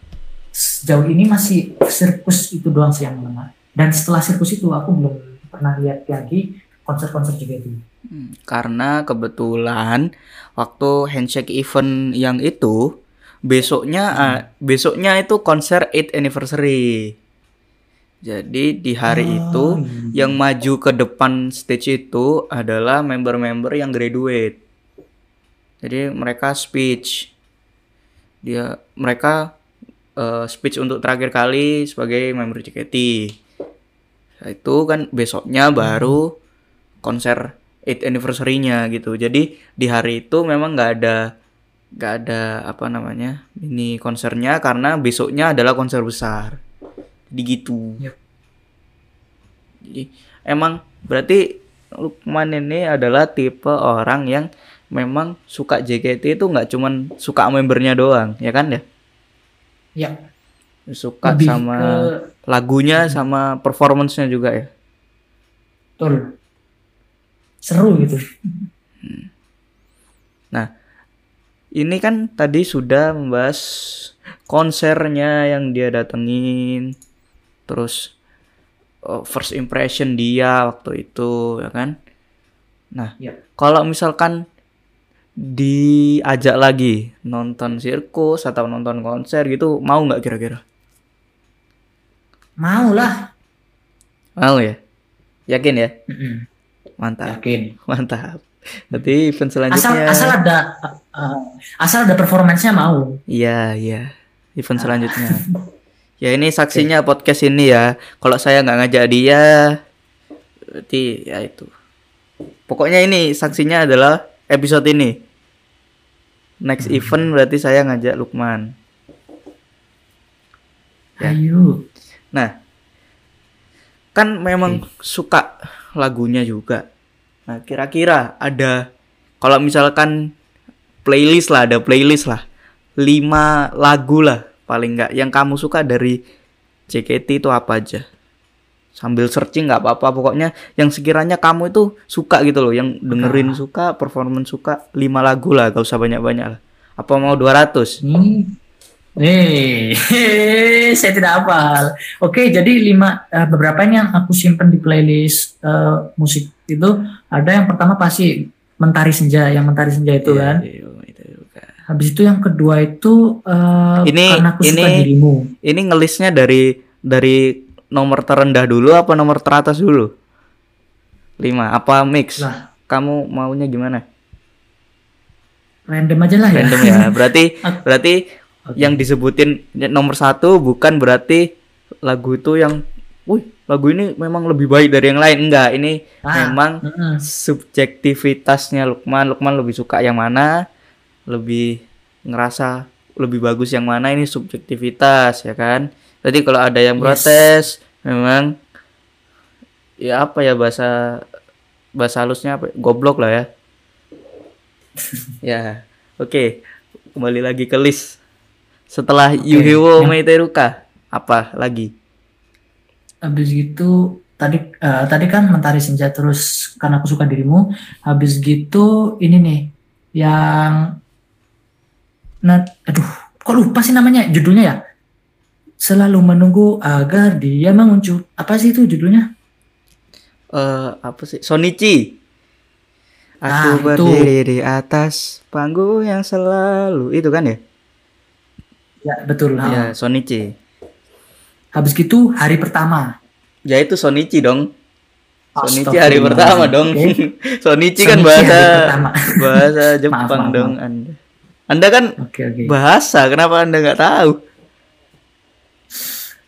sejauh ini masih sirkus itu doang sih yang menengah. Dan setelah sirkus itu aku belum pernah lihat lagi konser-konser JKT. Hmm, Karena kebetulan waktu handshake event yang itu besoknya ah, besoknya itu konser 8 anniversary. Jadi di hari Oh, itu iya. yang maju ke depan stage itu adalah member-member yang graduate. Jadi mereka speech. Dia mereka eh, speech untuk terakhir kali sebagai member JKT. Itu kan besoknya baru konser 8 anniversary-nya gitu. Jadi di hari itu memang nggak ada nggak ada apa namanya mini konsernya karena besoknya adalah konser besar. Jadi gitu. Yep. Jadi emang berarti Lukman ini adalah tipe orang yang memang suka JKT itu nggak cuman suka membernya doang, ya kan ya? Ya, Suka lebih sama ke lagunya sama performance-nya juga ya. betul. Seru gitu. Nah, ini kan tadi sudah membahas konsernya yang dia datengin, terus oh, first impression dia waktu itu, ya kan? Nah, Ya. kalau misalkan diajak lagi nonton sirkus atau nonton konser gitu, mau nggak kira-kira? Mau lah. Mau ya? Yakin ya? Mm-mm. Mantap, Yakin. mantap. Berarti event Asal selanjutnya. asal ada uh, asal ada performance-nya mau. Iya, iya. Event selanjutnya. ya ini saksinya podcast ini ya. Kalau saya nggak ngajak dia, berarti ya itu. Pokoknya ini saksinya adalah episode ini. Next event berarti saya ngajak Lukman. Ya. Ayo. Nah, kan memang suka lagunya juga. Nah, kira-kira ada kalau misalkan playlist lah, ada playlist lah. lima lagu lah paling nggak yang kamu suka dari JKT itu apa aja? Sambil searching nggak apa-apa, pokoknya yang sekiranya kamu itu suka gitu loh, yang dengerin suka, performance suka, lima lagu lah, gak usah banyak-banyak lah. Apa mau 200? Ini Eh, saya tidak hafal. Oke, jadi lima eh, beberapa yang aku simpen di playlist eh, musik itu ada yang pertama pasti Mentari Senja, yang Mentari Senja itu kan. Iya, itu juga. Habis itu yang kedua itu eh, Ini- karena aku suka ini- dirimu. Ini ngelisnya dari dari nomor terendah dulu apa nomor teratas dulu? 5 apa mix? Lah, Kamu maunya gimana? random aja lah ya. Random ya. Berarti berarti Oke. yang disebutin nomor satu bukan berarti lagu itu yang, wih lagu ini memang lebih baik dari yang lain. Enggak, ini Ah, memang mm-mm. subjektivitasnya Lukman. Lukman lebih suka yang mana? Lebih ngerasa lebih bagus yang mana ini subjektivitas ya kan. Jadi kalau ada yang Yes. protes memang ya apa ya bahasa bahasa halusnya apa? Goblok lah ya. ya. Oke. Kembali lagi ke list. Setelah Yuhiwo yang- Meiteruka apa lagi? Habis gitu tadi eh, tadi kan Mentari Senja terus karena aku suka dirimu. Habis gitu ini nih yang nah aduh kok lupa sih namanya judulnya ya. Selalu menunggu agar dia muncul. Apa sih itu judulnya? eh apa sih? Sonichi. Aku itu. berdiri di atas panggung yang selalu itu kan ya? Ya betul. ha. Ya, Sonichi. Habis gitu hari pertama. Ya itu Sonichi dong. Sonichi hari pertama dong. Oke. Sonichi kan bahasa bahasa Jepang maaf, dong maaf. Anda. Anda kan Oke oke. bahasa, kenapa Anda nggak tahu?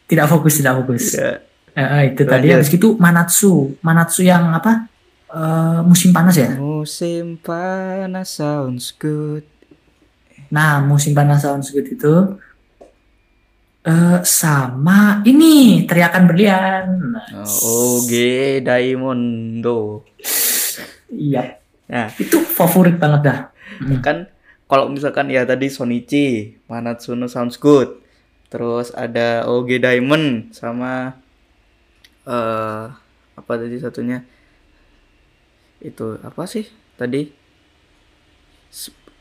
Tidak fokus tidak fokus. Ya. Eh, eh, itu tadi Lanjut. habis gitu Manatsu. Manatsu yang apa? Eh, musim panas ya. Musim panas sounds good. Nah, musim panas sounds good itu eh sama ini teriakan berlian. Nah, Oke, Daimondo. Iya, Nah, itu favorit banget dah. Mm. kan kalau misalkan ya tadi Sonichi, Manatsuno sounds good. Terus ada OG Diamond sama eh apa tadi satunya? Itu apa sih tadi?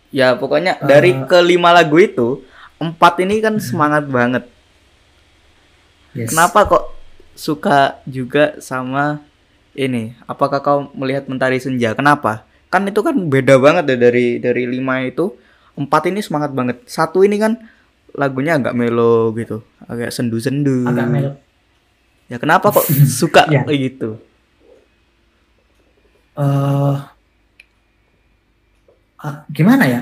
Ya pokoknya dari Eh. kelima lagu itu empat ini kan semangat banget. Yes. kenapa kok suka juga sama ini? Apakah kau melihat Mentari Senja? Kenapa? Kan itu kan beda banget ya dari dari lima itu. Empat ini semangat banget. Satu ini kan lagunya agak melo gitu, agak sendu-sendu. Agak melo. Ya kenapa kok suka kayak gitu? eh ah, gimana ya?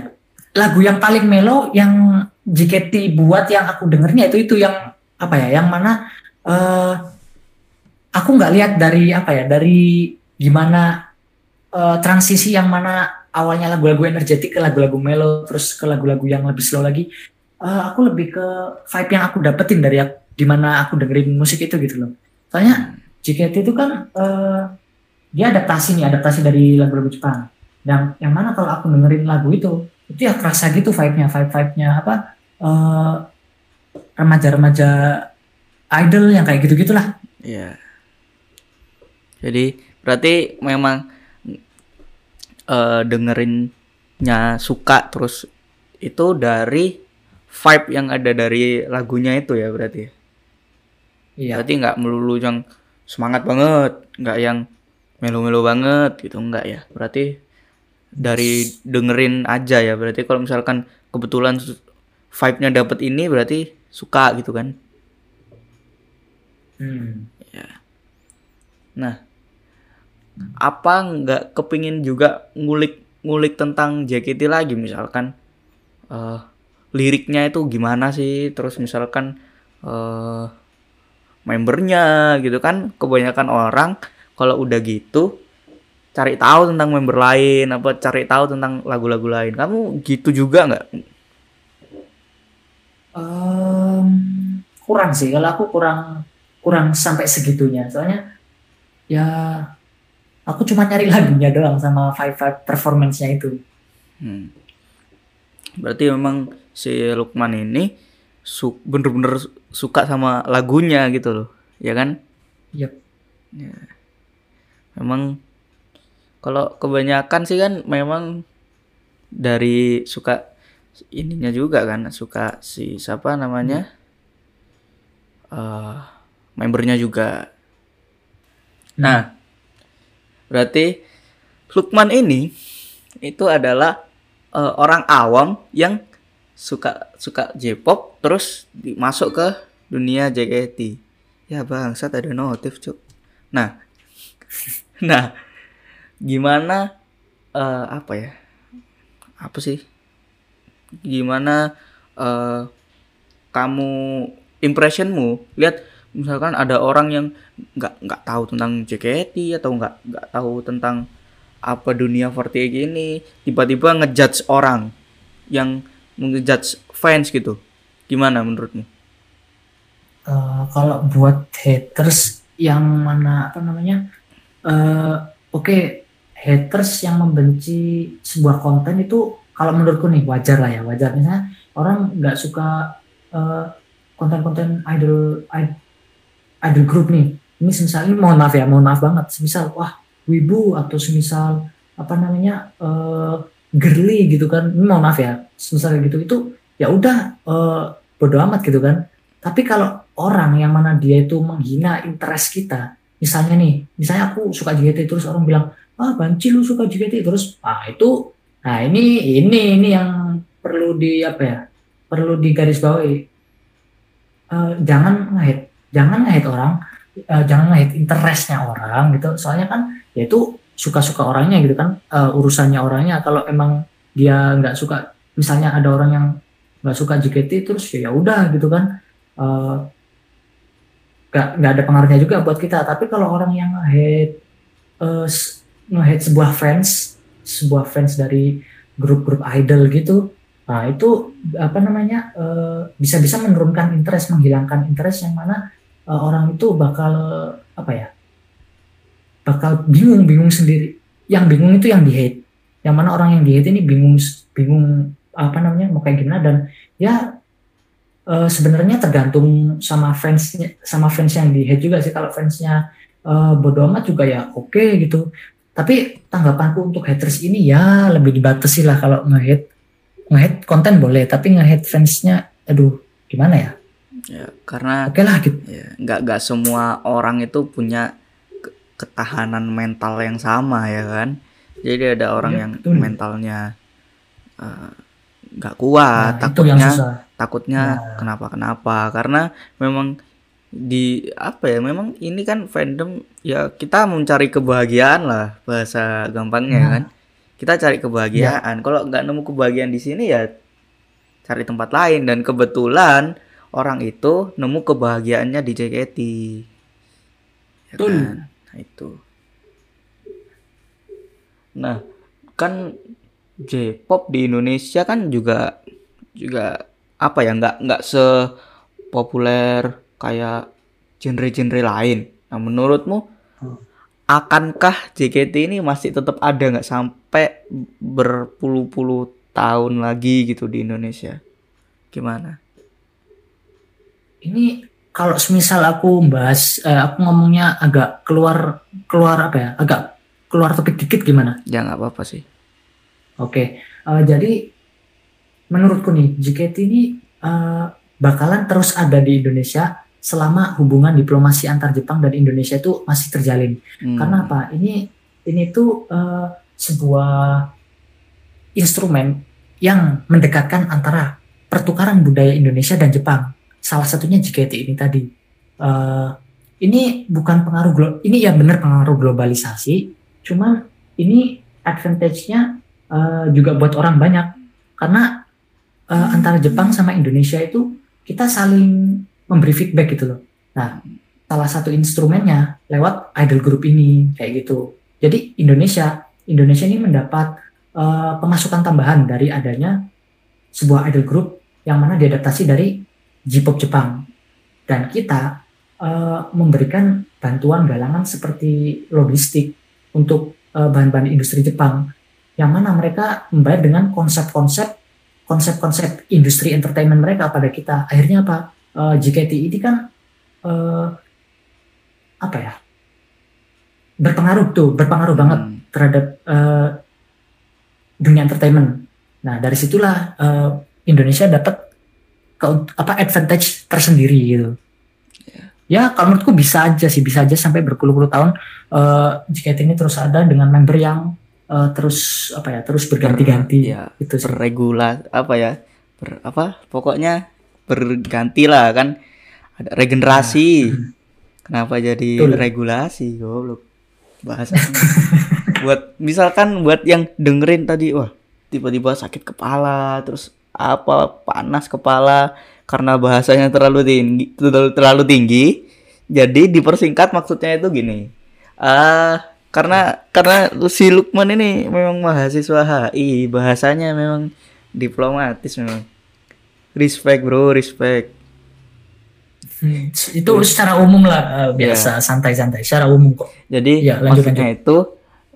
Lagu yang paling melo yang JKT buat yang aku dengernya itu itu yang apa ya? Yang mana eh aku nggak lihat dari apa ya? Dari gimana eh, transisi yang mana awalnya lagu-lagu energetik ke lagu-lagu melo terus ke lagu-lagu yang lebih slow lagi. Eh, aku lebih ke vibe yang aku dapetin dari di mana aku dengerin musik itu gitu loh. Soalnya JKT itu kan eh, dia adaptasi nih, adaptasi dari lagu-lagu Jepang. Dan yang mana kalau aku dengerin lagu itu, itu ya kerasa gitu vibe-nya, vibe-vibe-nya apa remaja-remaja idol yang kayak gitu-gitulah. Iya. Jadi berarti memang eh dengerinnya suka terus itu dari vibe yang ada dari lagunya itu ya berarti. Iya. Berarti nggak melulu yang semangat banget, nggak yang melo-melo banget gitu nggak ya. Berarti dari dengerin aja ya. Berarti kalau misalkan kebetulan vibe-nya dapet ini berarti suka gitu kan. Hmm. Nah, apa nggak kepingin juga ngulik-ngulik tentang JKT lagi misalkan eh liriknya itu gimana sih? Terus misalkan eh membernya gitu kan kebanyakan orang kalau udah gitu cari tahu tentang member lain apa cari tahu tentang lagu-lagu lain. Kamu gitu juga nggak? Em, kurang sih, kalau aku kurang kurang sampai segitunya. Soalnya ya aku cuma nyari lagunya doang sama vibe-vibe performance-nya itu. Hmm. Berarti memang si Lukman ini su bener-bener su- suka sama lagunya gitu loh, ya kan? Yep. Memang kalau kebanyakan sih kan memang dari suka ininya juga kan, suka si siapa namanya? eh membernya juga. Nah, berarti Lukman ini itu adalah eh, orang awam yang suka suka J-pop terus masuk ke dunia JKT. Ya bangsat ada notif, Cuk. Nah, nah gimana eh, apa ya? Apa sih? Gimana eh, kamu impressionmu? Lihat misalkan ada orang yang nggak nggak tahu tentang JKT atau nggak nggak tahu tentang apa dunia 48 gini tiba-tiba ngejudge orang yang ngejudge fans gitu. Gimana menurutmu? Eh, kalau buat haters yang mana apa namanya eh oke haters yang membenci sebuah konten itu kalau menurutku nih wajar lah ya wajar. Misalnya orang nggak suka eh, konten-konten idol id- idol group nih. Ini semisal ini mohon maaf ya mohon maaf banget. Semisal wah wibu atau semisal apa namanya eh girly gitu kan. Ini mohon maaf ya semisal gitu. Itu ya udah eh, bodo amat gitu kan. Tapi kalau orang yang mana dia itu menghina interest kita, misalnya nih, misalnya aku suka JKT terus orang bilang, ah banci lu suka JKT terus, ah itu, nah ini ini ini yang perlu di apa ya, perlu digarisbawahi. Eh, jangan ngehit, jangan ngehit orang, eh, jangan ngehit interestnya orang gitu. Soalnya kan, ya itu suka-suka orangnya gitu kan, eh, urusannya orangnya. Kalau emang dia nggak suka, misalnya ada orang yang nggak suka JKT terus ya udah gitu kan eh, nggak nggak ada pengaruhnya juga buat kita tapi kalau orang yang nge-hate eh, s- nge-hate sebuah fans sebuah fans dari grup-grup idol gitu nah itu apa namanya eh, bisa-bisa menurunkan interest menghilangkan interest yang mana eh, orang itu bakal apa ya bakal bingung bingung sendiri. Yang bingung itu yang di hate yang mana orang yang di hate ini bingung bingung apa namanya mau kayak gimana dan ya eh, sebenarnya tergantung sama fansnya sama fans yang di hate juga sih. Kalau fansnya eh, bodo amat juga ya oke gitu tapi tanggapanku untuk haters ini ya lebih dibatasi lah kalau nge-hate nge-hate konten boleh tapi nge-hate fansnya aduh gimana ya Ya, karena oke lah gitu ya nggak nggak semua orang itu punya ke- ketahanan mental yang sama ya kan. Jadi ada orang Iya, yang betul. mentalnya eh, nggak kuat, Nah, takutnya takutnya Nah. kenapa-kenapa karena memang di apa ya memang ini kan fandom ya kita mencari kebahagiaan lah bahasa gampangnya Nah. kan kita cari kebahagiaan kalau nggak nemu kebahagiaan di sini ya cari tempat lain dan kebetulan orang itu nemu kebahagiaannya di JKT ya Betul. kan? Nah, itu nah kan J-pop di Indonesia kan juga juga apa ya nggak nggak sepopuler kayak genre-genre lain. Nah menurutmu Hmm. akankah JKT ini masih tetap ada nggak sampai berpuluh-puluh tahun lagi gitu di Indonesia? Gimana? ini kalau semisal aku bahas eh, aku ngomongnya agak keluar keluar apa ya agak keluar topik dikit gimana Ya nggak apa-apa sih. Oke, eh, jadi menurutku nih JKT ini eh, bakalan terus ada di Indonesia selama hubungan diplomasi antar Jepang dan Indonesia itu masih terjalin. Hmm. Karena apa? Ini ini tuh eh, sebuah instrumen yang mendekatkan antara pertukaran budaya Indonesia dan Jepang. Salah satunya JKT ini tadi. Eh, ini bukan pengaruh glo- ini ya benar pengaruh globalisasi, cuman ini advantage-nya eh, juga buat orang banyak karena eh, antara Jepang sama Indonesia itu kita saling memberi feedback gitu loh. Nah, salah satu instrumennya lewat idol group ini kayak gitu. Jadi Indonesia Indonesia ini mendapat eh, pemasukan tambahan dari adanya sebuah idol group yang mana diadaptasi dari J-pop Jepang dan kita eh, memberikan bantuan galangan seperti logistik untuk eh, bahan-bahan industri Jepang yang mana mereka membayar dengan konsep-konsep konsep-konsep industri entertainment mereka pada kita akhirnya apa Eh, JKT ini kan eh, apa ya berpengaruh tuh berpengaruh banget Hmm. terhadap eh, dunia entertainment. Nah dari situlah eh, Indonesia dapat ke- apa advantage tersendiri gitu. Ya kalau menurutku bisa aja sih bisa aja sampai berpuluh-puluh tahun eh, JKT ini terus ada dengan member yang eh, terus apa ya terus berganti-ganti ya, itu berregula apa ya? Ber, apa? Pokoknya berganti lah kan. Ada regenerasi. Kenapa jadi Betul. regulasi? Goblok. Bahasa. buat misalkan buat yang dengerin tadi wah tiba-tiba sakit kepala terus apa panas kepala karena bahasanya terlalu tinggi terlalu, terlalu tinggi jadi dipersingkat maksudnya itu gini ah karena karena si Lukman ini memang mahasiswa HI bahasanya memang diplomatis memang respect bro respect Hmm, itu secara umum lah eh, biasa santai-santai secara umum kok. Jadi Iya, lanjut, maksudnya itu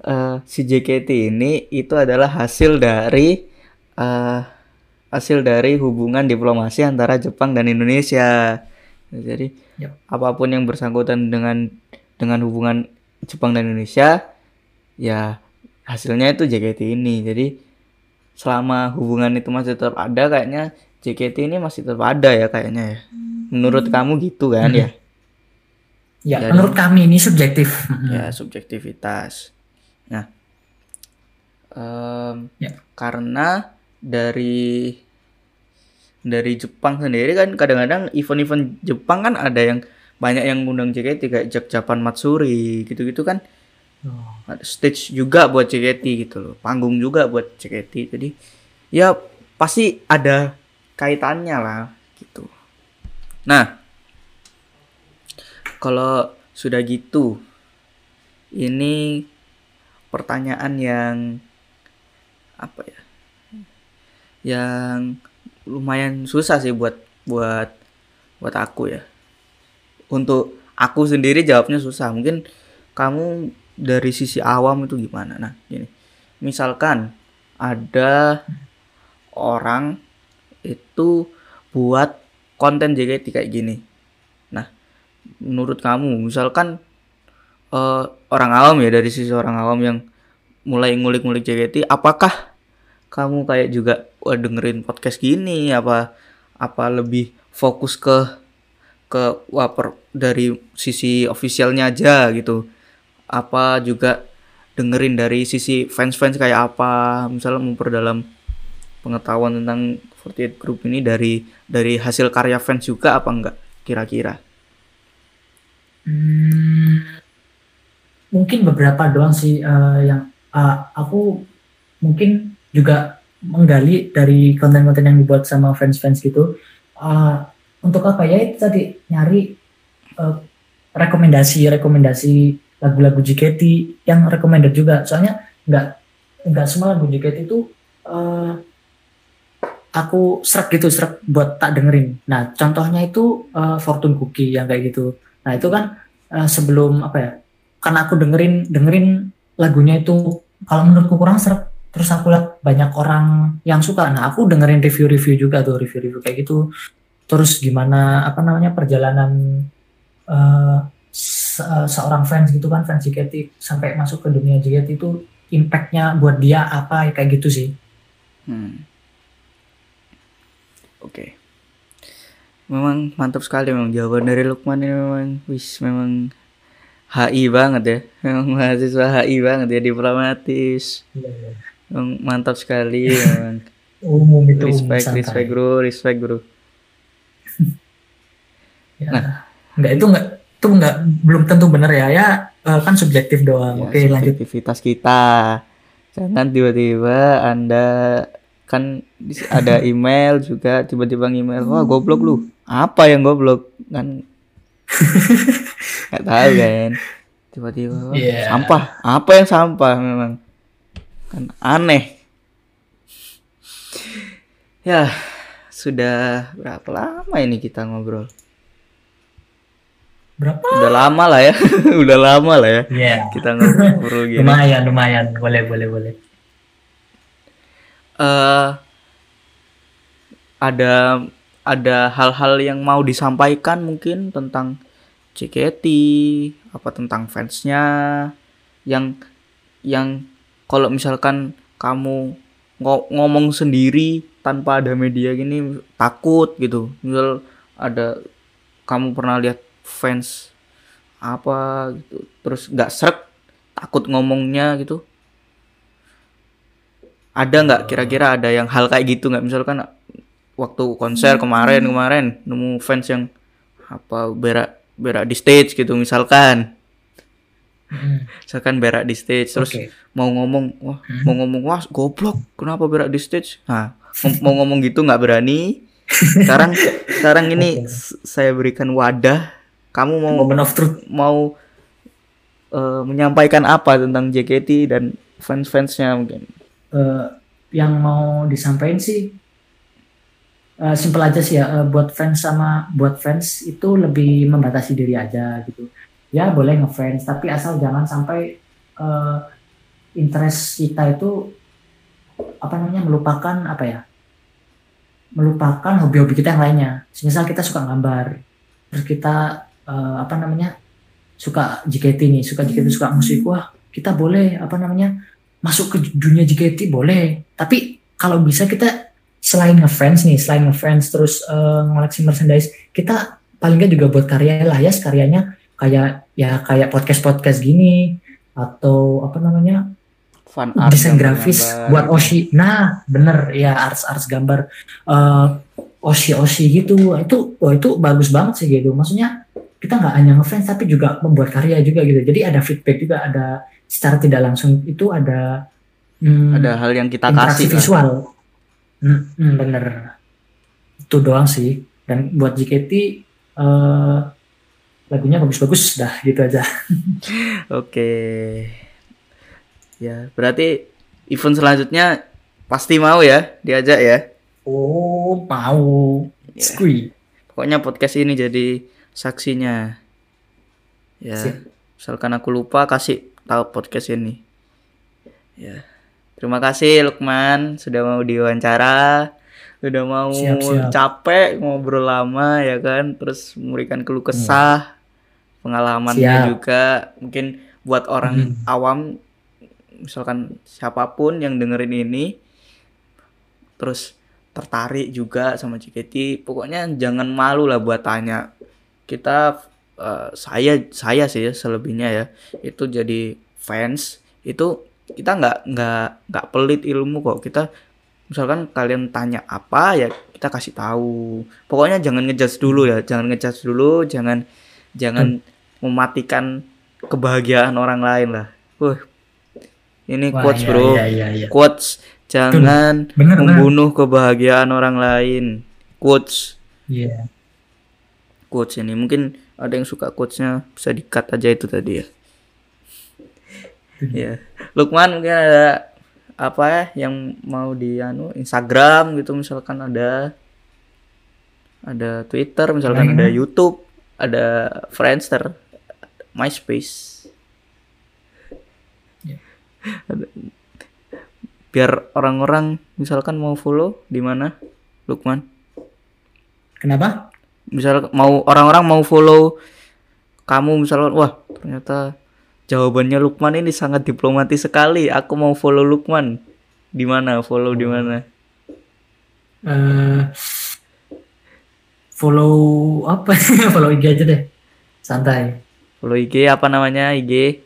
eh, si JKT ini itu adalah hasil dari eh, hasil dari hubungan diplomasi antara Jepang dan Indonesia. Jadi Yap. apa pun yang bersangkutan dengan dengan hubungan Jepang dan Indonesia, ya hasilnya itu JKT ini. Jadi selama hubungan itu masih tetap ada, kayaknya JKT ini masih tetap ada ya kayaknya ya. Menurut kamu gitu kan ya? Ya Jadi- menurut kami ini subjektif. ya subjektivitas. Nah, em, Ya. karena dari dari Jepang sendiri kan kadang-kadang event-event Jepang kan ada yang banyak yang ngundang JKT kayak Jak Japan Matsuri gitu-gitu kan Oh. stage juga buat JKT gitu loh panggung juga buat JKT jadi ya pasti ada kaitannya lah gitu. Nah kalau sudah gitu ini pertanyaan yang apa ya yang lumayan susah sih buat buat buat aku ya. Untuk aku sendiri jawabnya susah. Mungkin kamu dari sisi awam itu gimana? Nah gini. Misalkan ada orang itu buat konten JKT kayak gini. Nah menurut kamu misalkan eh, orang awam ya dari sisi orang awam yang mulai ngulik-ngulik JKT apakah kamu kayak juga wah, dengerin podcast gini apa apa lebih fokus ke ke wah per- dari sisi officialnya aja gitu. Apa juga dengerin dari sisi fans-fans kayak apa? Misalnya memperdalam pengetahuan tentang 48 Group ini dari dari hasil karya fans juga apa enggak kira-kira Hmm, mungkin beberapa doang sih eh, yang eh, aku mungkin juga menggali dari konten-konten yang dibuat sama fans-fans gitu. Eh, untuk apa ya itu tadi nyari eh, rekomendasi-rekomendasi lagu-lagu JKT yang recommended juga. Soalnya nggak nggak semua lagu JKT itu eh, aku serak gitu serak buat tak dengerin. Nah contohnya itu eh, Fortune Cookie yang kayak gitu. Nah itu kan eh, sebelum apa ya? Karena aku dengerin dengerin lagunya itu kalau menurutku kurang serak. Terus aku lihat banyak orang yang suka. Nah aku dengerin review-review juga tuh review-review kayak gitu. Terus gimana apa namanya perjalanan eh, se- seorang fans gitu kan fans JKT sampai masuk ke dunia JKT itu impactnya buat dia apa kayak gitu sih. Hmm. Oke. Memang mantap sekali memang jawaban dari Lukman ini memang wis memang HI banget ya. Memang mahasiswa HI banget ya diplomatis. Memang mantap sekali memang. Umum itu umum, respect, santai. respect bro, respect bro. Ya. Enggak itu enggak itu enggak belum tentu benar ya. Ya eh, kan subjektif doang. Ya, Oke, lanjut. subjektivitas kita. Jangan tiba-tiba Anda kan ada email juga tiba-tiba email wah goblok lu apa yang goblok kan nggak tahu kan tiba-tiba wah, Iya. sampah apa yang sampah memang kan aneh ya sudah berapa lama ini kita ngobrol Berapa? udah lama lah ya udah lama lah ya Iya. kita ngobrol gini Lumayan, lumayan. Boleh, boleh, boleh. Eh ada ada hal-hal yang mau disampaikan mungkin tentang JKT apa tentang fansnya yang yang kalau misalkan kamu ngo- ngomong sendiri tanpa ada media gini takut gitu. Misal ada kamu pernah lihat fans apa gitu terus nggak srek takut ngomongnya gitu ada nggak kira-kira ada yang hal kayak gitu nggak misalkan waktu konser kemarin kemarin nemu fans yang apa berak berak di stage gitu misalkan Hmm, misalkan berak di stage terus Oke. mau ngomong wah Hmm. mau ngomong wah goblok kenapa berak di stage nah ngom- mau ngomong gitu nggak berani sekarang sekarang ini Oke. s- saya berikan wadah kamu mau Moment of truth. mau eh, menyampaikan apa tentang JKT dan fans-fansnya mungkin Eh, yang mau disampaikan sih eh, simple aja sih ya. Eh, buat fans sama buat fans itu lebih membatasi diri aja gitu. Ya boleh ngefans, tapi asal jangan sampai eh, interest kita itu apa namanya melupakan apa ya? Melupakan hobi-hobi kita yang lainnya. Misal kita suka gambar, terus kita eh, apa namanya suka JKT nih, suka JKT suka musik, wah kita boleh apa namanya masuk ke dunia JKT boleh. Tapi kalau bisa kita selain ngefans nih, selain ngefans terus eh, ngoleksi merchandise, kita paling nggak juga buat karya lah ya, karyanya kayak ya kayak podcast podcast gini atau apa namanya fan art desain grafis buat Oshi. Nah, bener ya arts arts gambar eh Oshi Oshi gitu. Itu wah itu bagus banget sih gitu. Maksudnya kita nggak hanya ngefans tapi juga membuat karya juga gitu. Jadi ada feedback juga, ada secara tidak langsung itu ada hmm, ada hal yang kita interaksi kasih lah. visual. Hmm, hmm, bener. Itu doang sih. Dan buat JKT eh lagunya bagus-bagus dah gitu aja. Oke. Ya, berarti event selanjutnya pasti mau ya diajak ya. Oh, mau. Ya. Squee. Pokoknya podcast ini jadi saksinya. Ya, Sip. misalkan aku lupa kasih tahu podcast ini. Ya. Terima kasih Lukman sudah mau diwawancara. Sudah mau Siap, siap. capek ngobrol lama ya kan, terus memberikan keluh kesah, pengalamannya Siap. juga. Mungkin buat orang Hmm. awam misalkan siapa pun yang dengerin ini terus tertarik juga sama JKT pokoknya jangan malu lah buat tanya kita eh, saya saya sih ya, selebihnya ya itu jadi fans itu kita nggak nggak nggak pelit ilmu kok. Kita misalkan kalian tanya apa ya kita kasih tahu. Pokoknya jangan ngejudge dulu ya jangan ngejudge dulu jangan jangan mematikan kebahagiaan orang lain lah. Wah, ini Wah, quotes iya, bro. iya, iya, iya. quotes jangan Bener, bener. membunuh kebahagiaan orang lain. Quotes. Iya. quotes ini mungkin ada yang suka quotesnya bisa di cut aja itu tadi ya ya Lukman mungkin ada apa ya yang mau di anu Instagram gitu misalkan ada ada Twitter misalkan Lainnya? ada YouTube ada Friendster MySpace Ya. Biar orang-orang misalkan mau follow di mana Lukman Kenapa? Misal mau orang-orang mau follow kamu misalkan wah ternyata jawabannya Lukman ini sangat diplomatis sekali aku mau follow Lukman di mana follow di mana eh follow apa? follow IG aja deh. Santai. follow IG apa namanya IG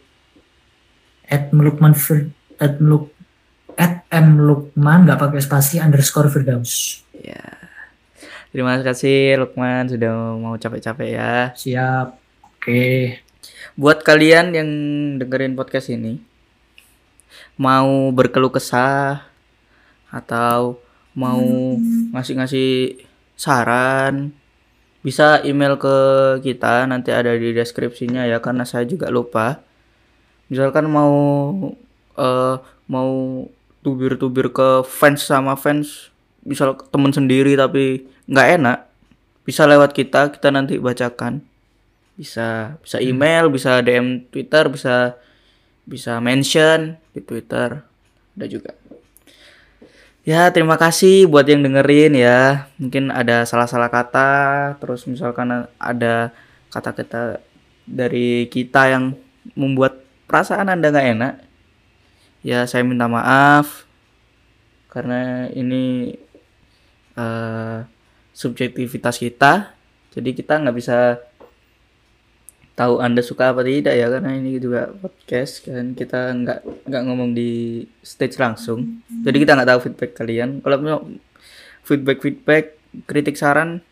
At Melukman Fir at Meluk at M Lukman nggak pakai spasi underscore Firdaus. ya terima kasih Lukman sudah mau capek-capek ya Siap. Oke. buat kalian yang dengerin podcast ini mau berkeluh kesah atau mau ngasih-ngasih saran bisa email ke kita nanti ada di deskripsinya ya karena saya juga lupa misalkan mau eh, mau tubir-tubir ke fans sama fans misal temen sendiri tapi nggak enak bisa lewat kita kita nanti bacakan. Bisa bisa email bisa DM Twitter bisa bisa mention di Twitter. Ada juga. Ya terima kasih buat yang dengerin ya. Mungkin ada salah-salah kata terus misalkan ada kata-kata dari kita yang membuat perasaan anda nggak enak ya saya minta maaf karena ini eh, subjektivitas kita. Jadi kita nggak bisa tahu anda suka apa tidak ya karena ini juga podcast kan kita nggak nggak ngomong di stage langsung. Jadi kita nggak tahu feedback kalian. Kalau mau feedback feedback kritik saran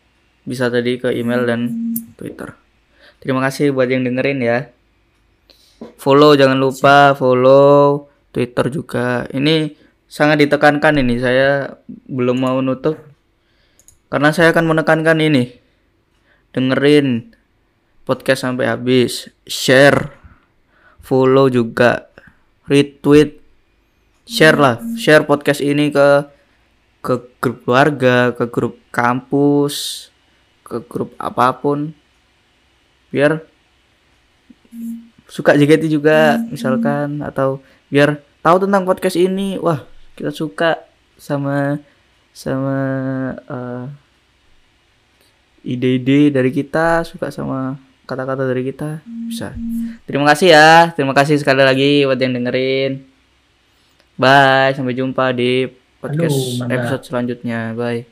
bisa tadi ke email dan twitter. Terima kasih buat yang dengerin ya. Follow jangan lupa follow twitter juga. Ini sangat ditekankan ini. Saya belum mau nutup karena saya akan menekankan ini. Dengerin podcast sampai habis. Share. Follow juga. Retweet. Share lah. Share podcast ini ke ke grup keluarga ke grup kampus ke grup apa pun. Biar suka JKT juga misalkan atau biar tahu tentang podcast ini. Wah kita suka sama sama eh, ide-ide dari kita suka sama kata-kata dari kita bisa. Terima kasih ya. Terima kasih sekali lagi buat yang dengerin. Bye sampai jumpa di podcast Halo, episode selanjutnya. Bye